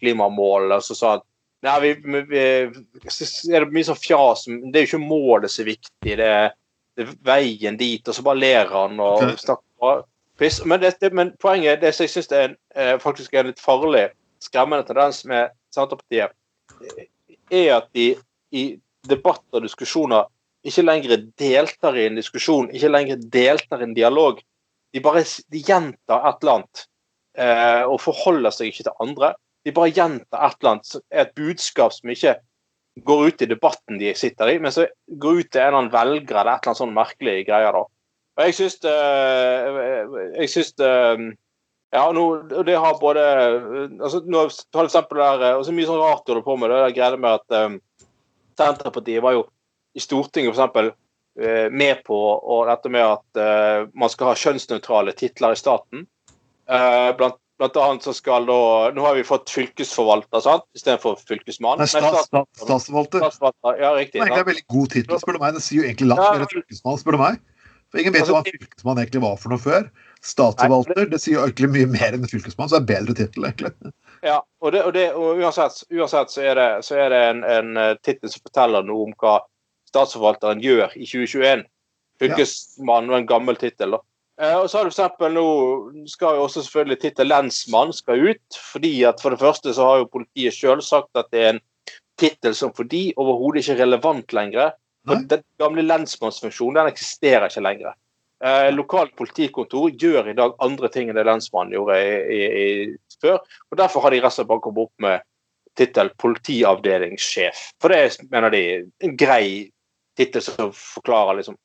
C: klimamål. Og så sa han nei, vi, vi, er det mye sånn fjas. Det er jo ikke målet som er viktig, det er, det er veien dit. Og så bare ler han og snakker piss. Men, det, det, men poenget det som jeg syns er en, eh, faktisk er en litt farlig, skremmende tendens med Senterpartiet, er at de i debatter og diskusjoner ikke lenger deltar i en diskusjon, ikke lenger deltar i en dialog. De bare de gjentar et eller annet eh, og forholder seg ikke til andre. De bare gjentar et eller annet, et budskap som ikke går ut i debatten de sitter i, men så går ut til en eller annen velger eller et eller annet sånn merkelig greier. da. Og jeg syns Jeg syns ja, nå, det har både altså, nå, for eksempel der, og så mye sånn rart du holder på med. Det er greiene med at um, Senterpartiet var jo i Stortinget for eksempel eh, med på og dette med at uh, man skal ha kjønnsnøytrale titler i staten. Uh, blant, blant annet så skal da Nå har vi fått fylkesforvalter sant? istedenfor fylkesmann.
B: Nei, stats, stats, statsforvalter.
C: Ja, riktig.
B: Det er egentlig en veldig god tittel, spør du meg. Det sier jo egentlig langt mer enn fylkesmann, spør du meg. For ingen vet
C: Altså,
B: hva fylkesmann egentlig var for noe før. Statsforvalter, det sier jo egentlig mye mer enn fylkesmann, så det er bedre tittel, egentlig.
C: Ja, og, det, og, det, og uansett, uansett så er det, så er det en, en eh, tittel som forteller noe om hva statsforvalteren gjør i 2021. Fylkesmann var en gammel tittel. da. Eh, og så har du for nå skal jo også selvfølgelig tittel lensmann skal ut. fordi at For det første så har jo politiet sjøl sagt at det er en tittel som for de overhodet ikke er relevant lenger. For Den gamle lensmannsfunksjonen den eksisterer ikke lenger. Eh, lokalt politikontor gjør i dag andre ting enn det lensmannen gjorde i, i, i før. og Derfor har de rett og slett bare kommet opp med tittel politiavdelingssjef. For det er, mener de, en grei tittel som forklarer liksom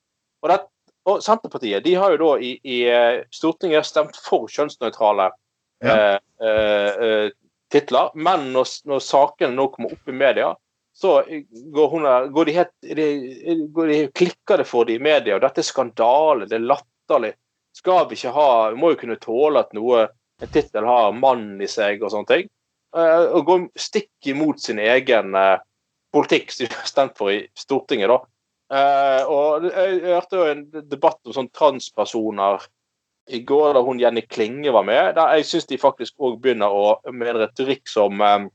C: og, det, og Senterpartiet de har jo da i, i eh, Stortinget stemt for kjønnsnøytrale
B: Ja.
C: eh, eh, eh, titler, men når, når sakene nå kommer opp i media, så går, hun, går de helt de, går de, klikker det for de i media, og dette er skandale, det er latterlig. Skal vi ikke ha Vi må jo kunne tåle at noe en tittel har mann i seg og sånne ting. Eh, og går stikk imot sin egen eh, politikk som de har stemt for i Stortinget, da. Eh, og jeg, jeg hørte jo en debatt om sånn transpersoner i går, da hun Jenny Klinge var med. Der jeg syns de faktisk òg begynner å, med en retorikk som eh,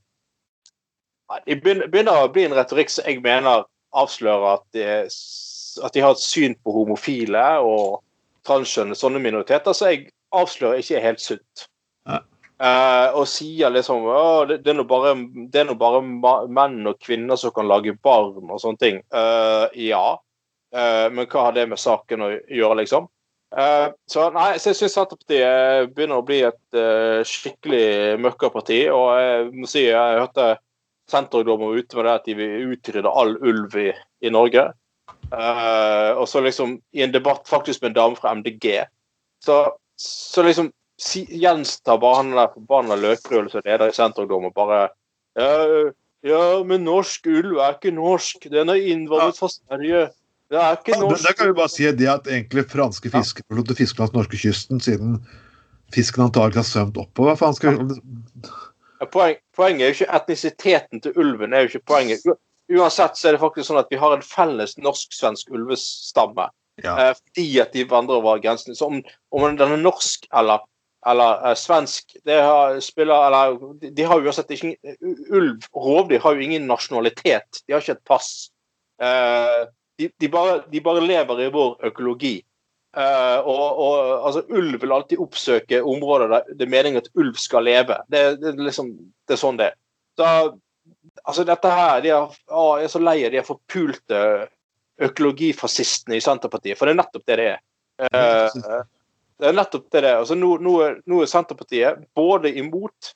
C: De begynner å bli en retorikk som jeg mener avslører at de, at de har et syn på homofile og transkjønne, sånne minoriteter, så jeg avslører ikke er helt sunt.
B: Ja.
C: Eh, og sier liksom det, det er bare, det er nå bare menn og kvinner som kan lage barn og sånne ting. Uh, ja, uh, men hva har det med saken å gjøre, liksom? Så nei, så jeg syns Senterpartiet begynner å bli et skikkelig møkkaparti. Og jeg må si jeg hørte Senterungdom var ute med det at de vil utrydde all ulv i, i Norge. Og så liksom i en debatt faktisk med en dame fra MDG, så, så liksom si, gjentar bare han der forbanna Løkrull som leder i Senterungdommen bare ja, ja, men norsk ulv er ikke norsk. Den er innvandret fra Sverige. Det er ikke
B: Ja, men da kan vi bare si det at egentlig franske fiskere får lov til å fiske langs norskekysten siden fisken antagelig har svømt oppover. Faen skal
C: Ja, poen, poenget er jo ikke etnisiteten til ulven. er jo ikke poenget. Uansett så er det faktisk sånn at vi har en felles norsk-svensk ulvestamme.
B: Ja.
C: Eh, fordi at de vandrer over grensen. Så om, om den er norsk eller, eller eh, svensk det har, spiller, eller, de, de har uansett ikke Ulv rovdyr har jo ingen nasjonalitet. De har ikke et pass. Eh, de, de, bare, de bare lever i vår økologi. Eh, og, og altså, Ulv vil alltid oppsøke områder der det er meningen at ulv skal leve. Det, det, liksom, det er sånn det er. Så, altså, dette her, de er, å, Jeg er så lei av de forpulte økologifascistene i Senterpartiet, for det er nettopp det det er. Eh, det er nettopp det det. Altså, nå, nå, nå er Senterpartiet både imot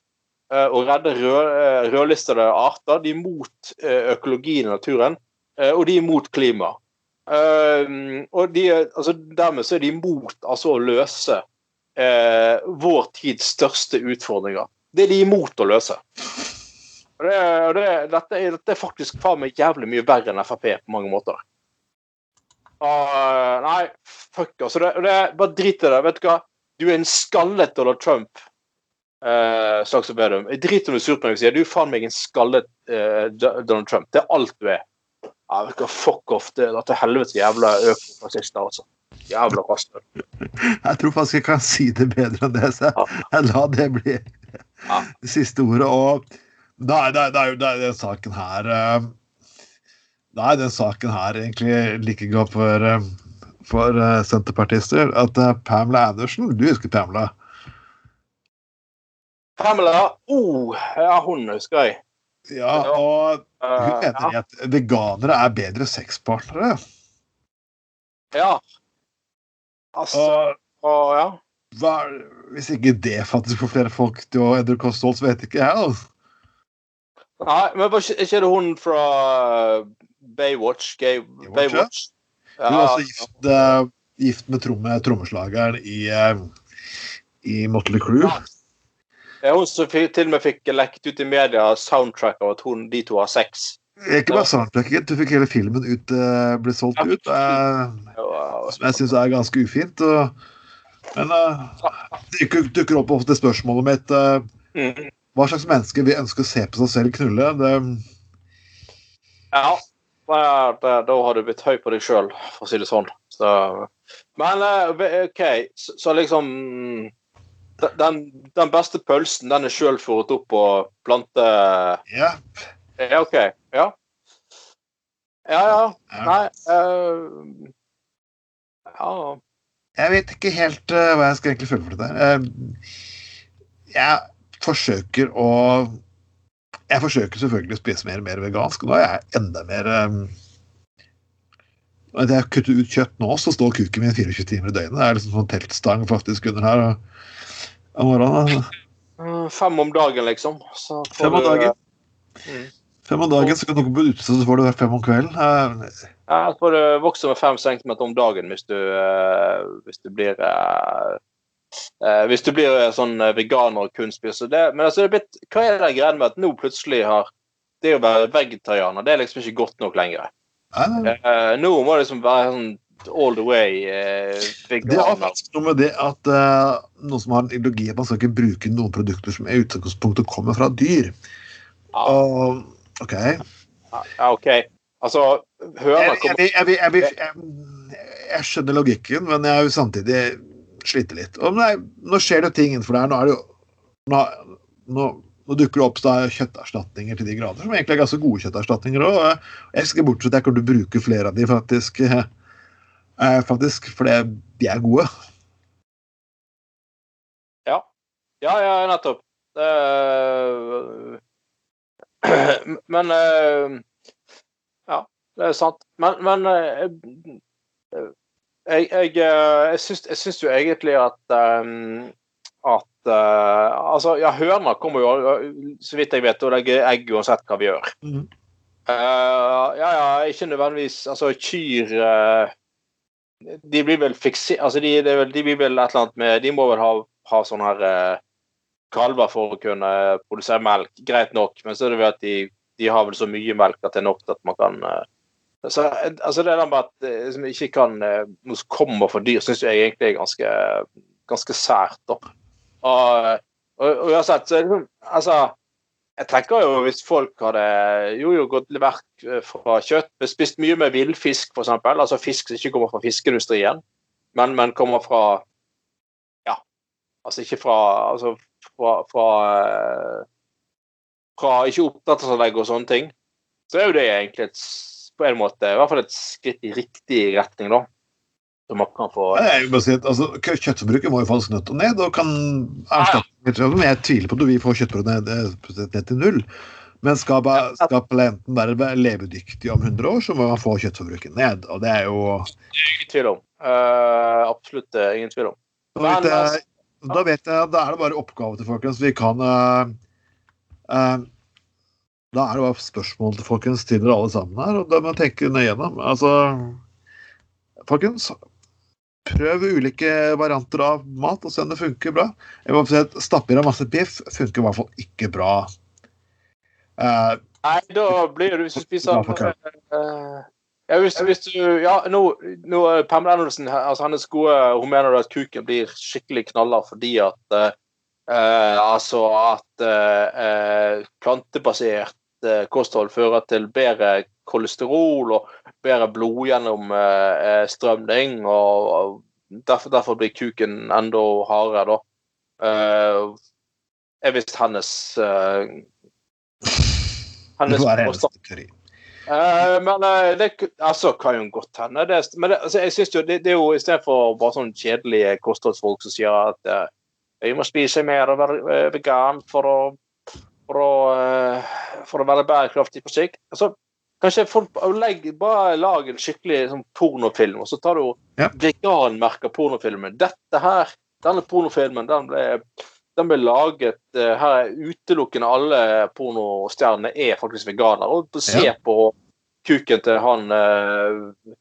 C: uh, å redde eh, rødlistede arter, de er imot uh, økologien i naturen, eh, og de er imot klima. Eh, og de, altså, dermed så er de imot altså, å løse eh, vår tids største utfordringer. Det er de imot å løse. Og det, det, dette, dette er faktisk faen meg jævlig mye verre enn Frp på mange måter. Ah, nei, fuck altså. Det, det, bare drit i det. Vet du hva? Du er en skallet Donald Trump. Uh, Slagsvold Vedum. Jeg driter om du er sur på meg og sier du er faen meg en skallet uh, Donald Trump. Det er alt du er. Ja, vet du hva, Fuck off. Det er til helvete jævla økofascister, altså. Jævla rasshøl.
B: Jeg tror faktisk jeg kan si det bedre enn det, så jeg, jeg la det bli
C: Ja.
B: det siste ordet. Og nei, nei, nei er den saken her eh, Er den saken her egentlig like god for, eh, for eh, senterpartister at eh, Pamela Andersen Du husker Pamela?
C: Pamela oh, Ja, hun husker jeg.
B: Ja, og hun
C: Uh,
B: ja. at veganere er bedre sexpartnere.
C: ja. Altså
B: Og
C: og, ja.
B: hva, hvis ikke det faktisk får flere folk til å endre kosthold, så vet ikke jeg. Altså.
C: Nei, men var ikke, ikke det hun fra Baywatch? Gay,
B: ja.
C: Baywatch?
B: Hun er også gift, uh, gift med tromme, trommeslageren i, uh, i Motley Crue.
C: Ja. Hun som til og med fikk lekt ut i media soundtrack av at hun, de to har sex.
B: Ikke bare soundtracket, du fikk hele filmen ut, uh, ble solgt
C: Ja.
B: ut.
C: Uh,
B: som jeg syns er ganske ufint. Og, men det dukker, opp ofte spørsmålet mitt
C: mm.
B: hva slags menneske vil ønske å se på seg selv knulle. Det,
C: ja. Da, det, da har du blitt høy på deg sjøl, for å si det sånn. Så, men eh, OK, så, så liksom den, den beste pølsen, den er sjøl fòret opp på plante...
B: ja,
C: Ja, OK. Ja. Ja, ja.
B: Ja.
C: Nei uh, Ja.
B: jeg vet ikke helt uh, hva jeg skal egentlig føle for dette. Uh, jeg forsøker å Jeg forsøker selvfølgelig å spise mer og mer vegansk. Nå er jeg enda mer um, Når jeg kutter ut kjøtt nå, så står kuken min 24 timer i døgnet. Det er liksom sånn teltstang faktisk under her. Og, om morgenen.
C: Mm, Fem om dagen, liksom. Så får
B: Fem om dagen.
C: Mm.
B: Fem om dagen, så kan du gå på ute, så får du fem om kvelden. Uh,
C: Ja, så får du vokse med fem centimeter om dagen hvis du, uh, hvis du blir eh, eh, Hvis du blir eh, sånn eh, veganer og kun spiser det. Men altså, det er blitt, hva er det greia med at nå plutselig har det å være vegetarianer det er liksom ikke godt nok lenger. Eh, nå må det liksom være sånn all the way eh,
B: Det har
C: veganer.
B: faktisk noe med det at uh, noen som har en ideologi at man skal ikke bruke noen produkter som i utgangspunktet kommer fra dyr.
C: Ja,
B: Og, ok.
C: ja, OK. Altså, hører
B: jeg, jeg, jeg, jeg skjønner logikken, men jeg er jo samtidig slite litt. Og nei, nå skjer det ting innenfor det her. Nå, det jo, nå, nå, nå dukker det opp da, kjøtterstatninger til de grader, som egentlig er ganske gode kjøtterstatninger òg. Jeg skal bortsett, bort til at jeg kommer til å bruke flere av de, faktisk. eh, faktisk fordi de er gode.
C: Ja, ja, ja, nettopp. Uh, men uh, Ja, det er sant. Men, men eh, jeg, jeg, eh, jeg, syns, jeg syns jo egentlig at um, at uh, Altså, ja, høna kommer jo, så vidt jeg vet, å legge egg uansett hva vi gjør.
B: Mhm.
C: uh, ja, ja, ikke nødvendigvis Altså, kyr uh, De blir vel fiksert Altså, de, de blir vel et eller annet med De må vel ha, ha sånne her kalver for å kunne produsere melk. Greit nok, men så er det vel at de, de har vel så mye melk at det er nok til at man kan så, altså Det der med at liksom, som ikke kan eh, noe som kommer for dyr, syns jeg egentlig er ganske, ganske sært. da. Og, og, og uansett, så liksom Altså, jeg tenker jo hvis folk hadde jo, jo gått til eh, fra kjøtt, spist mye med villfisk f.eks., altså fisk som ikke kommer fra fiskeindustrien, men, men kommer fra Ja, altså ikke fra altså fra, fra, fra ikke oppdrettsanlegg og sånne ting, så er jo det egentlig et, på en måte i hvert fall et skritt i riktig retning, da. Så man kan få
B: Nei, Jeg vil bare si at altså, Kjøttforbruket må jo faktisk nødt og ned. og kan erstatte Men jeg tviler på at vi får kjøttforbruket ned, ned til null. Men skal, skal planten være levedyktig om 100 år, så må man få kjøttforbruket ned. Og det er jo
C: ingen tvil om. Uh, absolutt eh, ingen tvil om.
B: Da vet jeg, da vet jeg Da er det bare oppgave til folkens. Vi kan uh, eh, Da er det bare spørsmål til folkens til dere alle sammen her, og da må tenke nøye gjennom. Altså Folkens, prøv ulike varianter av mat og se om det funker bra. Jeg må si at Stapper av masse biff funker i hvert fall ikke bra. Uh,
C: Nei, da blir det hvis du spiser uh, ja, hvis, hvis du Ja, nå, nå Pamela Andersen altså hennes gode Hun mener at kuken blir skikkelig knaller fordi at uh, altså at plantebasert kosthold fører til bedre kolesterol og bedre blodgjennomstrømning. Og, og derfor, derfor blir kuken enda hardere, da. Jeg er visst hennes
B: Det
C: påstand.
B: Uh.
C: Eh, men uh, det altså, kan jo godt hende. Det, men det, altså, jeg synes jo det, det er jo istedenfor bare sånn kjedelige kostholdsfolk som sier at uh, jeg må spise mer og være eh, vegan for å, for å, eh, for å være bærekraftig på sikt. Altså, kanskje folk legger, bare lag en skikkelig sånn, pornofilm, og så tar du
B: Ja.
C: veganmerker pornofilmen. Dette her, denne pornofilmen, den ble den ble laget eh, Her er utelukkende alle pornostjernene er faktisk veganere. Og se
B: Ja.
C: på kuken til han eh,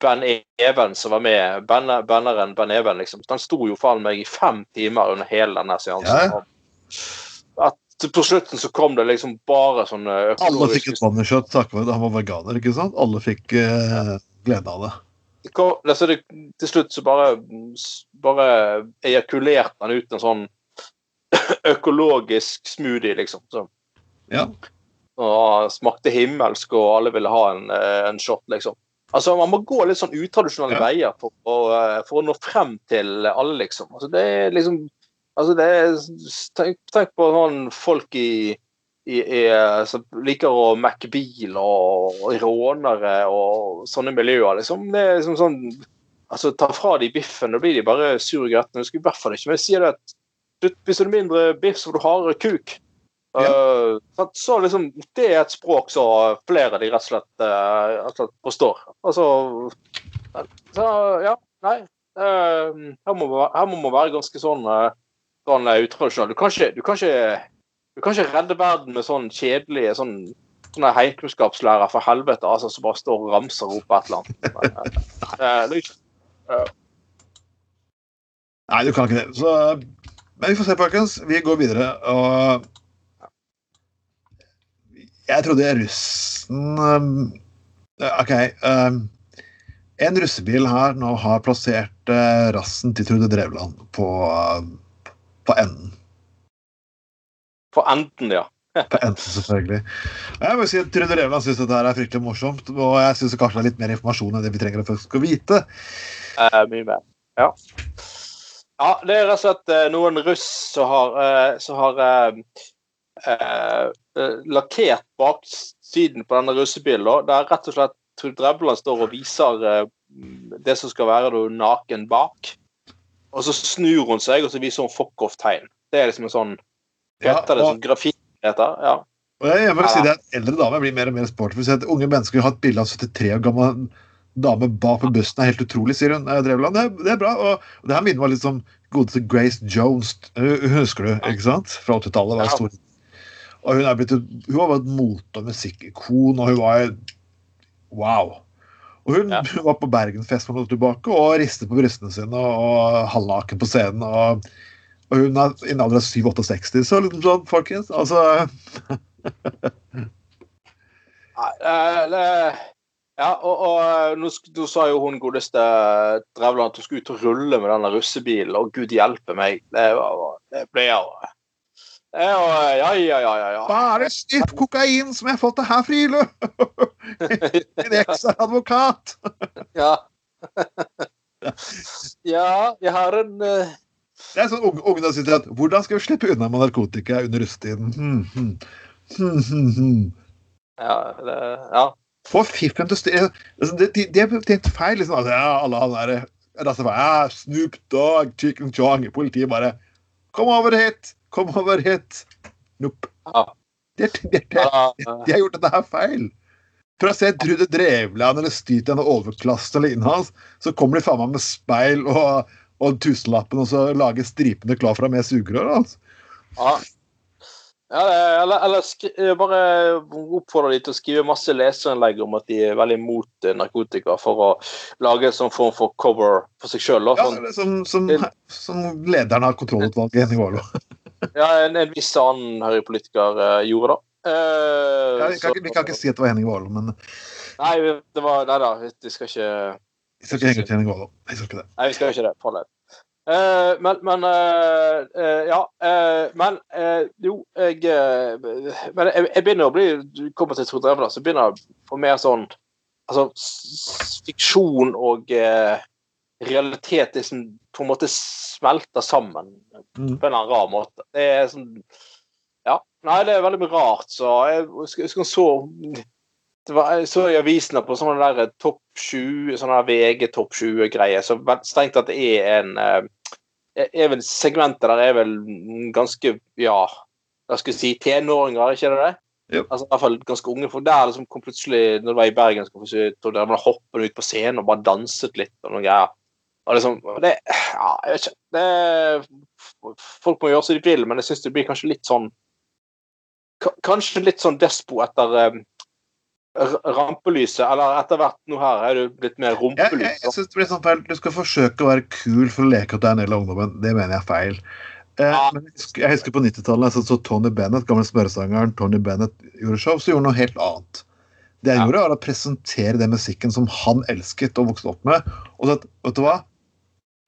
C: Ben Even som var med. Ben, banneren Ben Even, liksom. Den sto jo faen meg i fem timer under hele denne seansen.
B: Ja.
C: At på slutten så kom det liksom bare sånne
B: Alle fikk et moneyshot takket være han var veganer. ikke sant? Alle fikk eh, glede av det.
C: det kom, altså det, Til slutt så bare, bare ejakulerte han ut en sånn økologisk smoothie, liksom. Så,
B: Ja.
C: og smakte himmelsk, og alle ville ha en, eh, en shot, liksom. Altså, Man må gå litt sånn utradisjonelle
B: Ja.
C: veier for å, eh, for å nå frem til alle, liksom. Altså, det er liksom altså det er, tenk, tenk på sånn folk i, i, i som liker å mekke bil og, og rånere og sånne miljøer. liksom. Det er liksom sånn altså Ta fra de biffen, da blir de bare sur og gretne. Du skulle i hvert fall ikke men sier det at du- har mindre biff, så får du hardere kuk. Uh, så- liksom, Det er et språk som flere av de rett og slett, uh, rett og slett forstår. Altså Så ja, nei. Uh, her, må her må man være ganske sånn, eh, sånn eh, utradisjonell. Du du du kan ikke redde verden med sånn kjedelige sånn sånne heimkunnskapslærer for helvete altså, som bare står og ramser opp et eller annet. Eh, det er
B: Nei, du kan ikke det. Så, men vi får se, folkens. Vi går videre. Og jeg trodde russen um, OK. En russebil her nå har plassert rassen til Trude Drevland på, på enden.
C: På enden, ja.
B: På enden, selvfølgelig. Jeg må si at Trude Drevland syns dette er fryktelig morsomt. Og jeg syns kanskje det er litt mer informasjon enn det vi trenger å folk skal vite.
C: Eh, mye mer. Ja. ja. Det er rett og slett eh, noen russ som har, eh, som har eh, eh, lakkert baksiden på denne russebilen. Der rett og slett Trude Drevland står og viser det som skal være naken bak. Og så snur hun seg, og så viser hun fuck off-tegn. Det er liksom en sånn
B: Ja,
C: Heter det
B: og-
C: sånn grafikk? Heter? Ja.
B: Og jeg, jeg må si det at Eldre damer blir mer og mer sporty. Si at Unge mennesker har et bilde av 73 år gammel dame bak på bussen. er helt utrolig, sier hun. Drevland. Det, er- det er bra. Og, det her minner meg litt om godeste Grace Jones. Husker du, ikke sant? Fra 80-tallet. var
C: Ja.
B: stor. Og hun, er blitt, hun var vært et mote- og musikkikon, og hun var Wow. Og hun,
C: Ja.
B: var på Bergenfest for noen år tilbake og ristet på brystene sine og, halvnaken på scenen. og og hun er i en alder av 7-68, så liksom sånn, folkens. Altså
C: eh, ja, og, og eh, nå, nå sa jo hun godeste Drevland at hun skulle ut og rulle med denne russebilen, og gud hjelpe meg. Det, var, det ble jo, Ja, ja, ja, ja. ja.
B: Bare snipp kokain som jeg har fått av herr Friele! Min eksadvokat!
C: Ja. ja, jeg har en uh...
B: Det er sånn unge, unge sier, at Hvordan skal vi slippe unna med narkotika under russetiden? Hmm, hmm. Hmm, hmm, hmm.
C: Ja. Det, ja.
B: Få fiffen til å styre altså, er tenkt feil. liksom. Altså, ja, alle han der, ja, Snoop Dogg, Chicken Chong Politiet bare Kom over hit! Kom over hit! Nope. De, har gjort dette her feil. For å se Trude Drevland eller styrt en overklassen eller lignende hans, så kommer de faen meg med speil og, og tusenlappen og så lager stripene klar for deg med sugerør. Altså.
C: ja. Ja, eller, eller skri, bare oppfordre de til å skrive masse leserinnlegg om at de er veldig imot eh, narkotika, for å lage en sånn form for cover for seg sjøl.
B: Ja,
C: Sånn,
B: som, som, som lederen av kontrollutvalget i Warloe.
C: Ja, en, en viss annen Høyre-politiker eh, gjorde det. Uh,
B: Ja, vi, kan ikke- vi kan ikke si at det var Henning Warloe, men
C: Nei, det var Nei da, vi skal ikke
B: vi skal ikke henge ut Henning Warloe. Vi skal ikke det.
C: Nei, vi skal ikke det. For det. Eh, men, men uh, uh, Ja. eh, men eh, jo, jeg eh, Men jeg, jeg begynner å bli Du kommer til Trond Drevland, så begynner jeg å få mer sånn Altså fiksjon og eh, realitet liksom på en måte smelter sammen
B: Mm.
C: på en eller annen rar måte. Det er sånn Ja. Nei, det er veldig rart, så jeg husker, så det var, Jeg så i avisene på sånne der topp 20, sånne der VG topp 20-greier, så strengt at det er en eh, er vel Segmentet der er vel ganske Ja, hva skal jeg si, tenåringer, er ikke det det?
B: Jo.
C: Altså, I hvert fall ganske unge. For der liksom kom plutselig, når det var i Bergen, så kom plutselig Tor man hoppet ut på scenen og bare danset litt og noe greier. Og liksom, det, ja, jeg vet ikke. Det, folk må gjøre som de vil, men jeg syns det blir kanskje litt sånn Kanskje litt sånn despo etter um, rampelyset. Eller etter hvert nå her er det blitt mer
B: Jeg, jeg, jeg synes det blir sånn feil. Du skal forsøke å være kul for å leke at du er en del av ungdommen. Det mener jeg er feil. Eh,
C: Ja.
B: men jeg husker, på 90-tallet så, så Tony Bennett, gamle smøresangeren Tony Bennett gjorde show, så gjorde han noe helt annet. Det han
C: Ja.
B: gjorde, var å presentere den musikken som han elsket og vokste opp med. Og så at, vet du hva?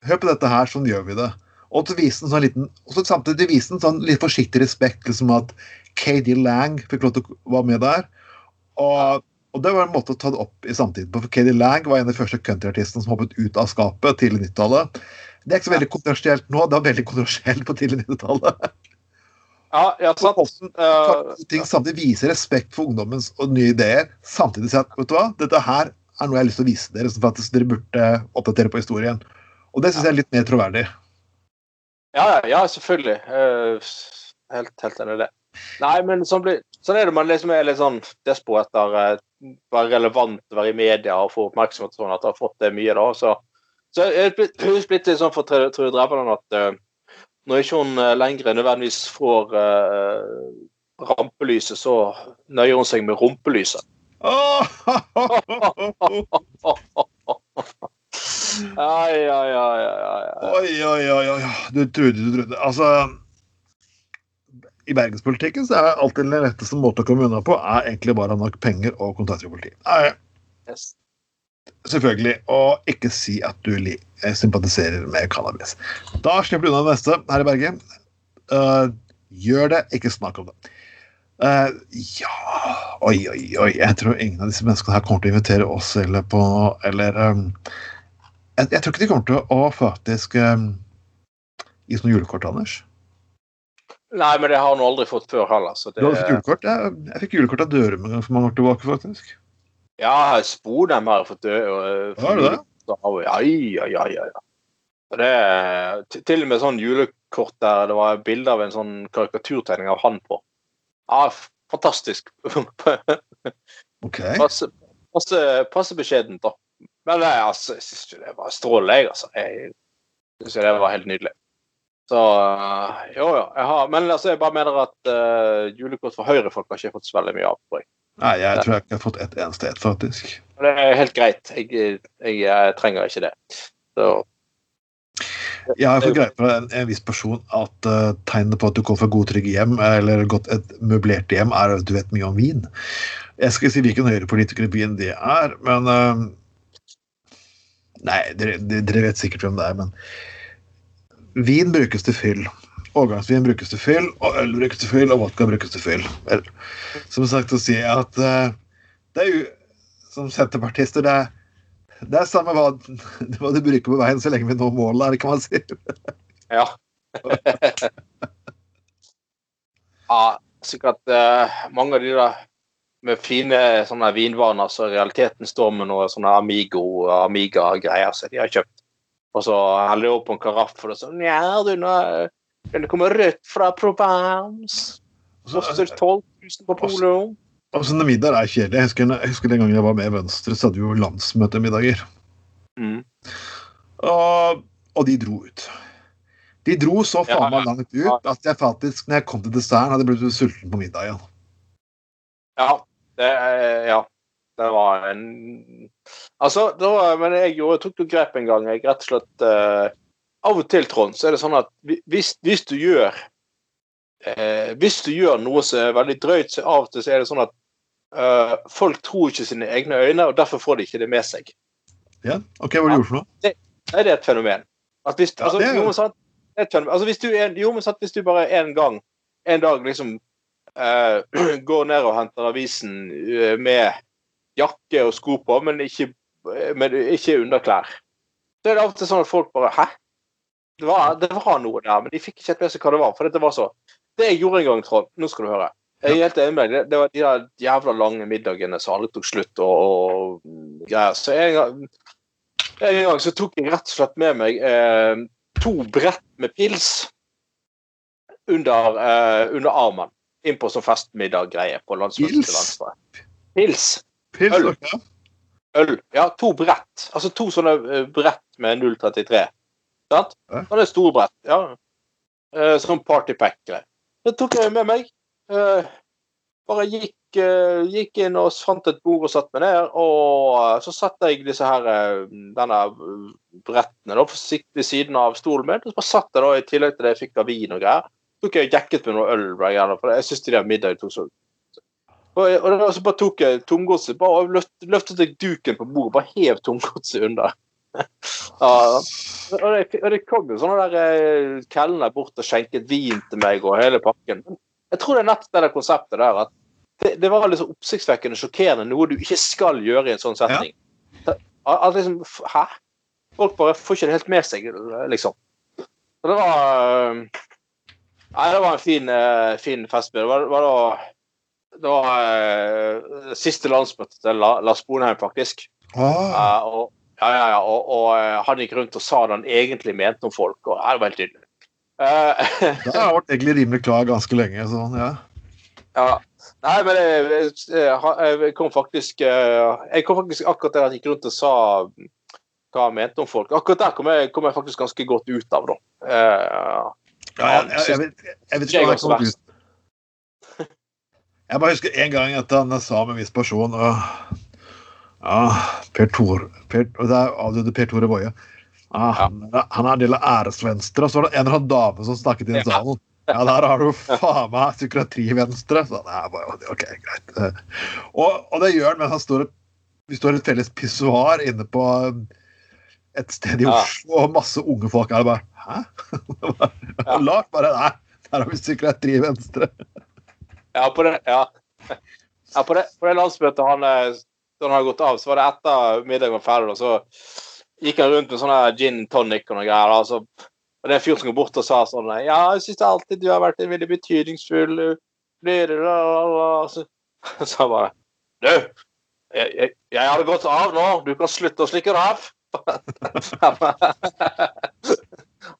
B: Hør på dette her, sånn gjør vi det. Og så vise en sånn liten, og så samtidig vise en sånn litt forsiktig respekt, liksom at KD Lang fikk lov til å være med der. Og, og det var en måte å ta det opp i samtiden på. For KD Lang var en av de første countryartistene som hoppet ut av skapet tidlig 90-tallet. Det er ikke så veldig kontroversielt nå, det var veldig kontroversielt på tidlig 90-tallet.
C: Ja, ja, sant. Eh,
B: ting samtidig viser respekt for ungdommens og nye ideer, samtidig si at vet du hva, dette her er noe jeg har lyst til å vise dere, som faktisk dere burde oppdatere på historien. Og det syns jeg er litt mer troverdig.
C: Ja, ja, ja, selvfølgelig. Eh, helt, helt enig i det. Nei, men sånn, blir, sånn er det. Man liksom er litt sånn despo etter å være relevant, være i media og få oppmerksomhet sånn, at du har fått det mye da. Så, så jeg er blitt- litt sånn for Trude Drevland at uh, når ikke hun lenger nødvendigvis får uh, rampelyset, så nøyer hun seg med rumpelyset. Ai, ai, ai, ai, ai.
B: Oi, oi, oi, oi. Du trodde, du trodde. Altså I bergenspolitikken så er alltid den letteste måten å komme unna på, er egentlig bare å ha nok penger og kontakter i politiet.
C: Yes.
B: selvfølgelig. Og ikke si at du eh, sympatiserer med cannabis. Da slipper du unna det neste her i Bergen. Uh, gjør det, ikke snakk om det. Uh, ja Oi, oi, oi. Jeg tror ingen av disse menneskene her kommer til å invitere oss eller på Eller um, jeg, jeg tror ikke de kommer til å faktisk um, gi oss noe julekort, Anders.
C: Nei, men det har han aldri fått før heller. Så det,
B: Du fått julekort? Jeg, jeg fikk julekort av Dørum for mange år tilbake, faktisk.
C: Ja, Spodheim har fått dø. Og,
B: Har du det?
C: Ja, ja, ja, ja. ja. Det Til og med sånn julekort der det var bilde av en sånn karikaturtegning av han på. Ja, fantastisk.
B: Ok.
C: passe, passe, passe beskjedent, da. Men nei, altså, jeg syns det var strålende, jeg, altså. Jeg syns det var helt nydelig. Så øh, jo, jo. Jeg har, men altså, jeg bare mener at uh, julekort for høyrefolk har ikke fått så veldig mye av. tror jeg.
B: Nei, jeg tror jeg ikke har fått ett eneste et, faktisk.
C: Det er helt greit. Jeg, jeg, jeg trenger ikke det. Så,
B: Jeg har fått greie på en, en viss person at uh, tegnet på at du kommer fra gode, trygge hjem, eller godt et møblert hjem, er at du vet mye om vin. Jeg skal ikke si hvilken høyrepolitiker i byen det er, men uh, Nei, dere, dere vet sikkert hvem det er, men Vin brukes til fyll. Årgangsvin brukes til fyll, og øl brukes til fyll, og vodka brukes til fyll. Som sagt å si at uh, det er jo Som senterpartister, det er det er samme hva, hva du bruker på veien, så lenge vi når målet, er det kan man si.
C: ja. ja, sikkert uh, mange av de der med fine sånne vinvaner som i realiteten står med noe sånne Amigo Amiga-greier som de har kjøpt. Og så heller de opp på en karaff for det sånn Ja, du, nå det kommer rødt fra Provence. Koster 12 000 på Polo.
B: Og sånne middager er kjedelige. Jeg husker, jeg husker den gangen jeg var med i Venstre, så hadde vi jo landsmøtemiddager.
C: Mm.
B: Og, og de dro ut. De dro så faen meg langt ut at jeg faktisk, når jeg kom til desserten, hadde blitt sulten på middag igjen.
C: Ja, det, ja. Det var en Altså, det var, men jeg gjorde, tok noe grep en gang. Jeg rett og slett eh, Av og til, Trond, så er det sånn at hvis, hvis du gjør eh, Hvis du gjør noe som er veldig drøyt, så av og til så er det sånn at eh, folk tror ikke sine egne øyne, og derfor får de ikke det med seg.
B: Ja, ok, Hva har du gjort for noe?
C: Nei, det er et fenomen. At hvis,
B: Ja,
C: altså,
B: det er jo-
C: jo, men sant, altså, hvis du, jo, men sant, hvis du bare en gang, en dag liksom eh, går ned og henter avisen eh, med jakke og sko på, men ikke, eh, men ikke underklær, så er det til sånn at folk bare Hæ? Det var, det var noe der, men de fikk ikke helt med seg hva det var. For det var så Det jeg gjorde en gang, Trond, nå skal du høre. Jeg er helt enig med deg. Det, det var de der jævla lange middagene som aldri tok slutt og, og greier. Så en gang, en gang så tok jeg rett og slett med meg eh, to brett med pils under, eh, under armen inn på sånn festmiddag-greie på landsmøtet til? Venstre. Pils.
B: Pils,
C: Øl. Øl. Ja, to brett. Altså to sånne eh, brett med 033. Sant?
B: Ja.
C: det store brett. Ja. Eh, sånn partypack-greier. Det tok jeg med meg. Eh, bare gikk, eh, gikk inn og fant et bord og satt meg ned. Og eh, så satte jeg disse her eh, denne brettene da, forsiktig ved siden av stolen min. Og så bare satt jeg da, i tillegg til det jeg fikk av vin og greier, tok jeg jekket med noe øl. For jeg syns de der middagene tok så og, og så bare tok jeg tomgodset bare løft, løftet jeg duken på bordet, bare hev tomgodset under. ja, og, det, og det kom jo sånne der eh, kelner bort og skjenket vin til meg og hele pakken. Jeg tror det er nettopp det der konseptet der at det, det var liksom oppsiktsvekkende sjokkerende, noe du ikke skal gjøre i en sånn setting. At, at liksom, Hæ? Folk bare får ikke det helt med seg, liksom. Så det var eh, Nei, det var en fin, eh, fin festbil. Det var, var da det var eh, siste landsmøte til La- Lars Bonheim, faktisk.
B: Ah,
C: Eh, og, ja, ja, ja, og, og han gikk rundt og sa det han egentlig mente om folk. og Det var helt tydelig.
B: det har vært egentlig rimelig klar ganske lenge. Sånn, ja.
C: ja. Nei, men jeg, jeg, kom faktisk Jeg kom faktisk akkurat der han gikk rundt og sa hva han mente om folk. Akkurat der kom jeg, kom jeg faktisk ganske godt ut av, da.
B: Ja, jeg, jeg, jeg, vet, jeg vet ikke hva jeg kom ut Jeg bare husker en gang at han sa med en viss person og, ja, Per Tor, per, Det er avdøde Per Tore Boje. Ja, han, han er en del av Æresvenstre. Og så var det en eller annen dame som snakket i
C: Ja.
B: salen. Ja, der har du faen meg psykiatrivenstre! Så det er bare, OK, greit. Og, og det gjør han mens han står vi står i et felles pissoar inne på et sted i. Oslo, og masse unge folk er bare Hæ?
C: Ja.
B: Lars bare Nei, der har vi psykiatri-venstre.
C: Ja, på det, ja. ja på, det, på det landsmøtet han, eh, han hadde gått av, så var det etter middagen var ferdig, og så gikk han rundt med sånne gin tonic og noe greier. da, så- og det er en fyr som går bort og sa sånn Ja, jeg syns alltid du har vært en veldig betydningsfull la». Så så han bare Du, jeg, jeg, jeg hadde gått av nå. Du kan slutte å slikke ræv.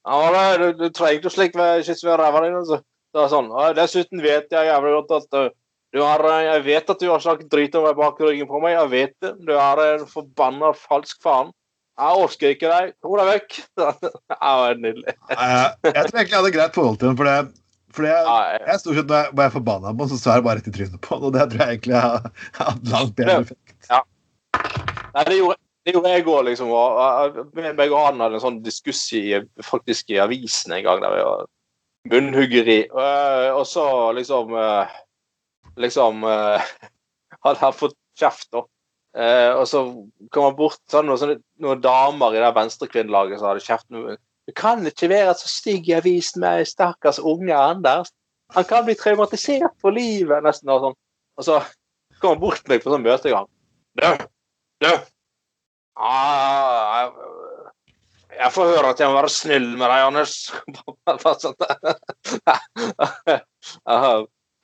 C: Bare, du, du trenger ikke å slikke kysse ved ræva di. altså. Det er sånn. Dessuten vet jeg jævlig godt at uh, du har, uh, jeg vet at du har snakket drit om meg bak ryggen på meg. Jeg vet det. Du er en forbanna falsk faen. Jeg orker ikke deg. Kom deg vekk. Det var nydelig.
B: Eh, jeg tror egentlig jeg hadde greit forhold til den, for det, for det
C: Ja, jeg-
B: jeg stort sett når jeg, er forbanna på den, så svarer jeg bare rett i trynet på den, og det tror jeg egentlig har hatt langt bedre
C: effekt.
B: effekt.
C: Nei, det gjorde, det gjorde jeg òg, liksom. Og, og han hadde en sånn diskuss i, faktisk i avisen en gang. der vi var Munnhuggeri. Og, og så liksom eh, Liksom eh, Hadde han fått kjeft, da. Eh, og så kom han bort så hadde noen, noen damer i det venstrekvinnelaget som hadde kjeft. Du kan ikke være så stygg i avisen med stakkars unge Anders. Han kan bli traumatisert for livet, nesten. Og, sånn. og så kom han bort til meg på sånn møtegang. Du, du. Ah, jeg, får høre at jeg må være snill med deg, Anders.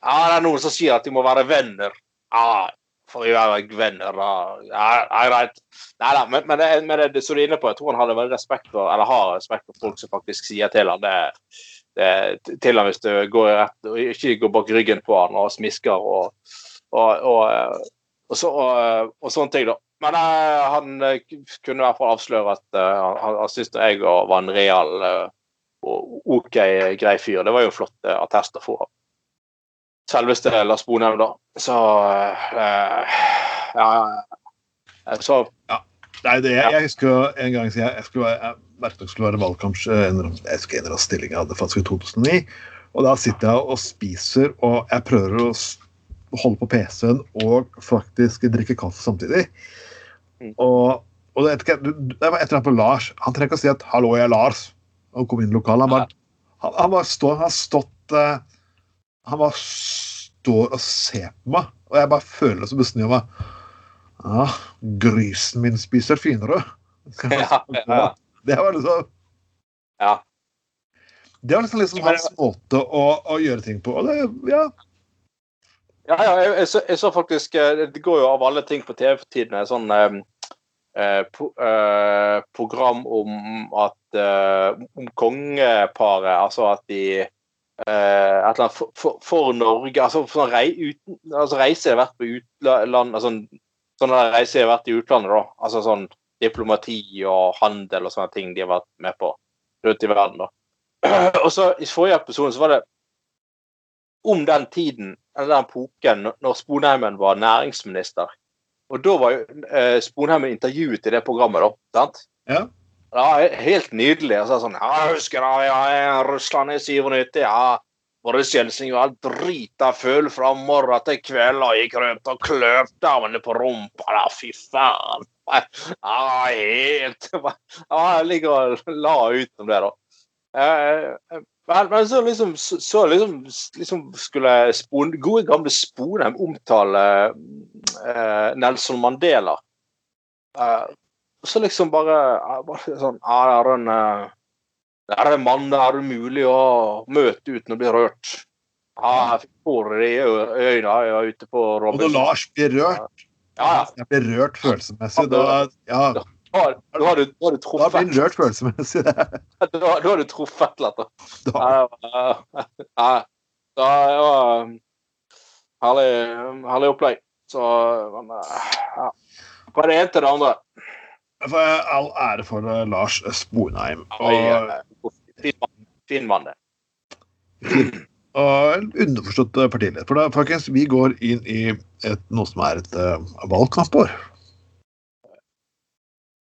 C: Ja, det er noen som sier at de må være venner. Ja, får vi være venner, da? Ja, greit. Nei da, men, men, men det, som du er inne på, jeg tror han hadde veldig respekt for, eller har respekt for folk som faktisk sier til han det, det til han hvis du går rett ikke går bak ryggen på han og smisker og, og, og, og, så, og sånne ting, da. Men uh, han eh, kunne i hvert fall avsløre at eh, han, han syntes jeg var en real og OK grei fyr. Det var jo flott attest å få av Selveste Lars Bonheim, da. Så Ja, ja. Så
B: Nei, det, jeg, jeg husker en gang jeg, jeg skulle, jeg jeg skulle være valgkamp Jeg husker en eller annen stilling jeg hadde faktisk i 2009. Og da sitter jeg og spiser, og jeg prøver å holde på PC-en og faktisk drikke kaffe samtidig.
C: Mm.
B: Og Og det, det var et eller annet på Lars. Han trenger ikke å si at 'hallo, jeg er Lars' og kom inn i lokalet. Han bare, han, han bare står Han har stått uh, Han bare står og ser på meg, og jeg bare føler det som det snør meg. Ja, grisen min spiser finere.
C: Ja, ja.
B: Det var liksom
C: Ja.
B: Det var liksom, liksom hans måte å, å gjøre ting på. Og det, ja,
C: Ja, ja jeg, jeg, så, jeg så faktisk eh, Det går jo av alle ting på TV for tiden sånn eh, pro, eh, program om at eh, Om kongeparet. Altså at de eh, for, for, for Norge altså, for sånn rei, uten, altså Reise har vært på utland altså, Sånne reiser har vært i utlandet, da. Altså sånn diplomati og handel og sånne ting de har vært med på rundt i verden. da. Og så I forrige episode så var det om den tiden, eller den epoken, når Sponheimen var næringsminister. Og da var jo eh, Sponheim intervjuet i det programmet, da. sant?
B: Ja.
C: Ja, Helt nydelig. Altså, sånn, ja, jeg husker da, ja, Russland i 97, ja. Boris Jeltsin var drita full fra morgen til kveld og gikk rundt og kløp damene på rumpa. Da, fy faen. Ja, helt Ja, jeg ligger og la ut om det, da. Eh, men, men så liksom, så, så liksom, liksom skulle Spon, gode gamle Sponheim omtale eh, Nelson Mandela. Eh, så liksom bare, eh, bare sånn Ja, det er en er det er mann det er umulig å møte uten å bli rørt. Ja, jeg fikk tårer i øynene jeg var ute på
B: Og når Lars blir rørt,
C: Ja, ja.
B: jeg blir rørt følelsesmessig, da, ja,
C: Da har da har du, da har du
B: da blir
C: truffet
B: rørt følelsesmessig. det.
C: Da, da har du truffet annet.
B: Da.
C: Det var um, herlig, herlig opplegg. Så men, uh, ja. Fra det ene til det andre.
B: All ære for eh, Lars Sponheim. Og,
C: uh, Fin mann, fin mann, det.
B: og underforstått eh, partileder. For da, folkens, vi går inn i et, noe som er et valgkampår.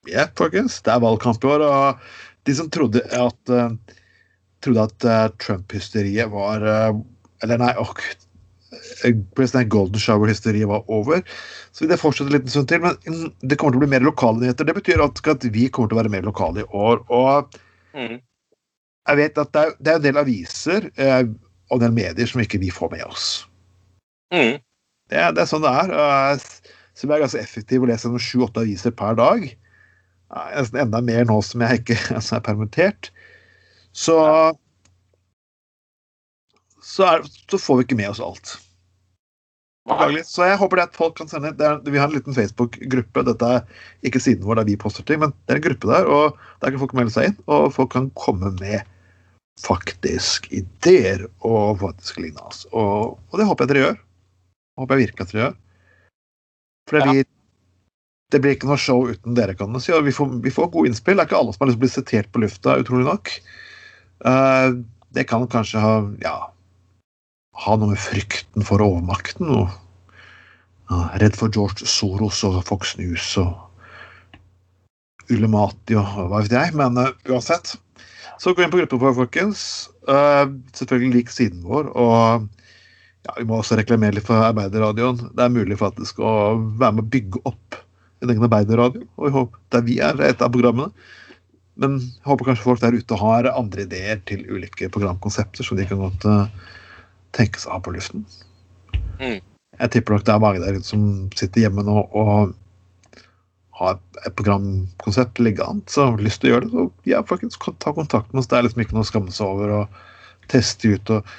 B: Ja, folkens, det er valgkampår, og de som trodde at uh, trodde at uh, Trump-hysteriet var uh, Eller nei, eh, President Golden Shower-hysteriet var over. Så vil det fortsette en liten stund til, men det kommer til å bli mer lokale nyheter. Det betyr at, at vi kommer til å være mer lokale i år. og
C: Mm.
B: jeg vet at det er, det er en del aviser eh, og en del medier som ikke vi får med oss.
C: Mm.
B: Det, det er sånn det er. Så vi er ganske effektiv og leser sju-åtte aviser per dag. Nesten enda mer nå som jeg ikke altså er permittert. Så så, er, så får vi ikke med oss alt. Så jeg håper det at folk kan sende det er, Vi har en liten Facebook-gruppe. Dette er ikke siden vår der vi poster ting, men det er en gruppe der, og der kan folk melde seg inn. Og folk kan komme med faktisk ideer og faktisk ligne oss. Og, og det håper jeg dere gjør. Håper jeg virkelig at dere gjør. For det blir, det blir ikke noe show uten dere, kan man si. Og vi får, vi får gode innspill. Det er ikke alle som har lyst til å bli sitert på lufta, utrolig nok. Uh, det kan kanskje ha ja, ha noe med frykten for overmakten og ja, Redd for George Soros og Fox News og Ulemati og hva vet jeg. Men uh, uansett. Så gå inn på gruppen vår, folkens. Eh, selvfølgelig lik siden vår. Og ja, vi må også reklamere litt for Arbeiderradioen. Det er mulig faktisk å være med å bygge opp en egen arbeiderradio. Og jeg håper, der vi er et av programmene. Men jeg håper kanskje folk der ute har andre ideer til ulike programkonsepter som de kan godt eh, tenke seg å ha på luften.
C: Mm.
B: Jeg tipper nok det er mange der ute som sitter hjemme nå og har et programkonsept liggende, så har lyst til å gjøre det, så ja, folkens, ta kontakt med oss. Det er liksom ikke noe å skamme seg over å teste ut. og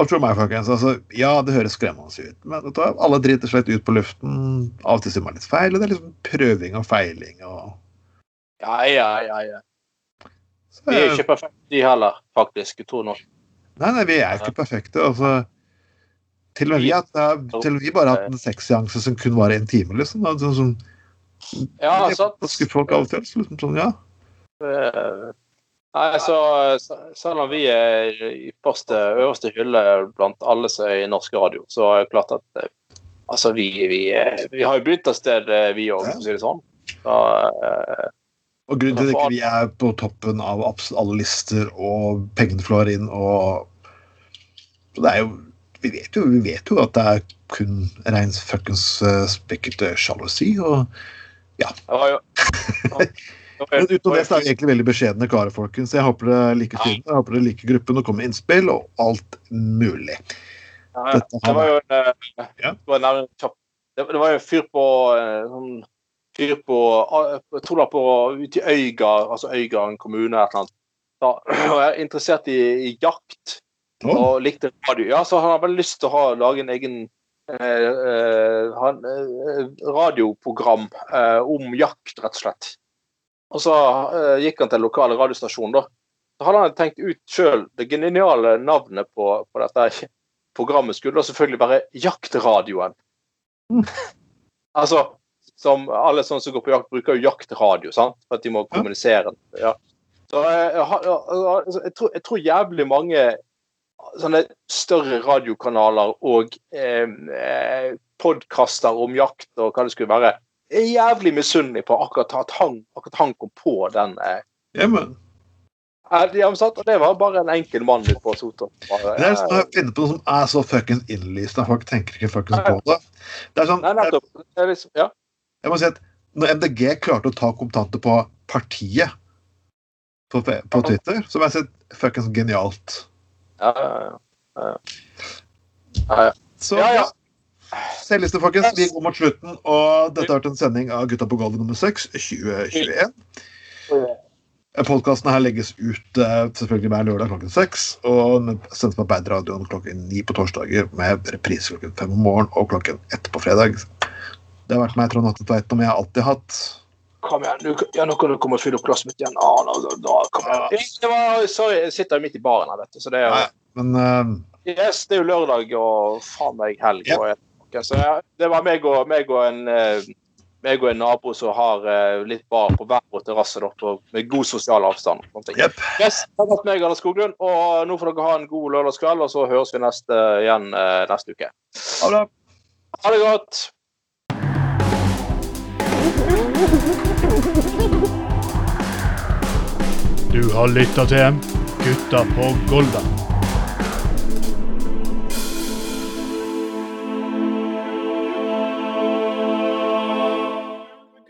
B: og tro meg, folkens, altså, Ja, det høres skremmende ut, men vet du alle driter slett ut på luften. Av og til sier man litt feil, og det er liksom prøving og feiling. og
C: Ja, ja, ja. ja.
B: så,
C: Vi er ikke perfekte, de heller, faktisk. Jeg tror nok.
B: Nei, nei, vi er ikke perfekte. altså til og med vi, har- til og med vi bare hatt en sexseanse som kun varer én time. liksom. Sånn, sånn,
C: Ja, sant.
B: skuffer folk av og til. Liksom sånn, ja.
C: Nei, så, Selv om vi er i første, øverste hylle blant alle som er i norsk radio, så er det klart at eh, altså vi, vi, eh, vi har jo begynt et sted, eh, vi òg, for å si det sånn. Så, eh,
B: Og grunnen til at ikke vi er på toppen av absolutt alle lister, og pengene flår inn, og så det er jo vi vet jo, vi vet jo at det er kun rein fuckings uh, spekket sjalusi. Og Ja.
C: Det var jo det var jo-
B: Men det så er vi egentlig veldig beskjedne karer, folkens. Jeg håper dere liker filmen, jeg håper dere liker gruppen og kommer med innspill og alt mulig.
C: ja, Det var jo en eh,
B: Ja.
C: det var en det, det var jo en fyr på eh, sånn fyr på ah, Jeg tror det var på ute i Øygarden, altså Øygarden kommune eller annet. Da, og jeg er interessert i, i jakt
B: oh.
C: og likte radio. Ja, så han har vel lyst til å ha, lage en egen eh, eh, eh, radioprogram eh, om jakt, rett og slett. Og så uh, gikk han til den lokale radiostasjonen, da. Så hadde han tenkt ut sjøl det geniale navnet på, på dette programmet skulle da selvfølgelig være Jaktradioen. Altså, som alle sånne som går på jakt, bruker jo jaktradio, sant? for at de må kommunisere. Ja. Så jeg, jeg, har- altså, jeg, tror, jeg tror jævlig mange sånne større radiokanaler og eh, eh, podkaster om jakt og hva det skulle være, er jævlig misunnelig på akkurat at han, akkurat han kom på den. Eh,
B: ja,
C: eh, ja? Og det var bare en enkel mann ute på Sotra.
B: Det er sånn
C: eh,
B: å finne på noe som er så fuckings innlysende. Folk tenker ikke fuckings på det. Det er sånn,
C: Nei, nettopp. Det er liksom, ja.
B: jeg må si at Når MDG klarte å ta kontanter på partiet på, på Twitter, så må jeg si fuckings genialt.
C: Ja, ja, ja. ja, ja.
B: Så
C: Ja, ja.
B: Selvliste, folkens. Vi går mot slutten, og dette har vært en sending av Gutta på gulvet nummer 6 2021. Podkasten her legges ut eh, selvfølgelig hver lørdag klokken seks. Og sendes på Beidradioen klokken ni på torsdager med reprise klokken fem om morgenen og klokken ett på fredag. Det har vært meg, Trond Atte Tveiten, om jeg har alltid hatt.
C: Kom igjen, nå, ja, nå kan du komme og fylle opp glasset mitt igjen. Ah, nå, nå, kom igjen. Det var, sorry, jeg sitter jo midt i baren her, vet du. Så det er,
B: jo Nei, Men uh,
C: yes, det er jo lørdag og faen meg helg.
B: Ja.
C: Og, ok, så det var meg og, meg og en eh, meg og en nabo som har eh, litt bar på hver vår terrasse, med god sosial avstand.
B: Jepp.
C: Yes, det har vært meg, Anders Skoglund, og nå får dere ha en god lørdagskveld, og så høres vi neste, igjen eh, neste uke.
B: ha det.
C: Ha det godt!
A: Du har lytta til Gutta på Golda.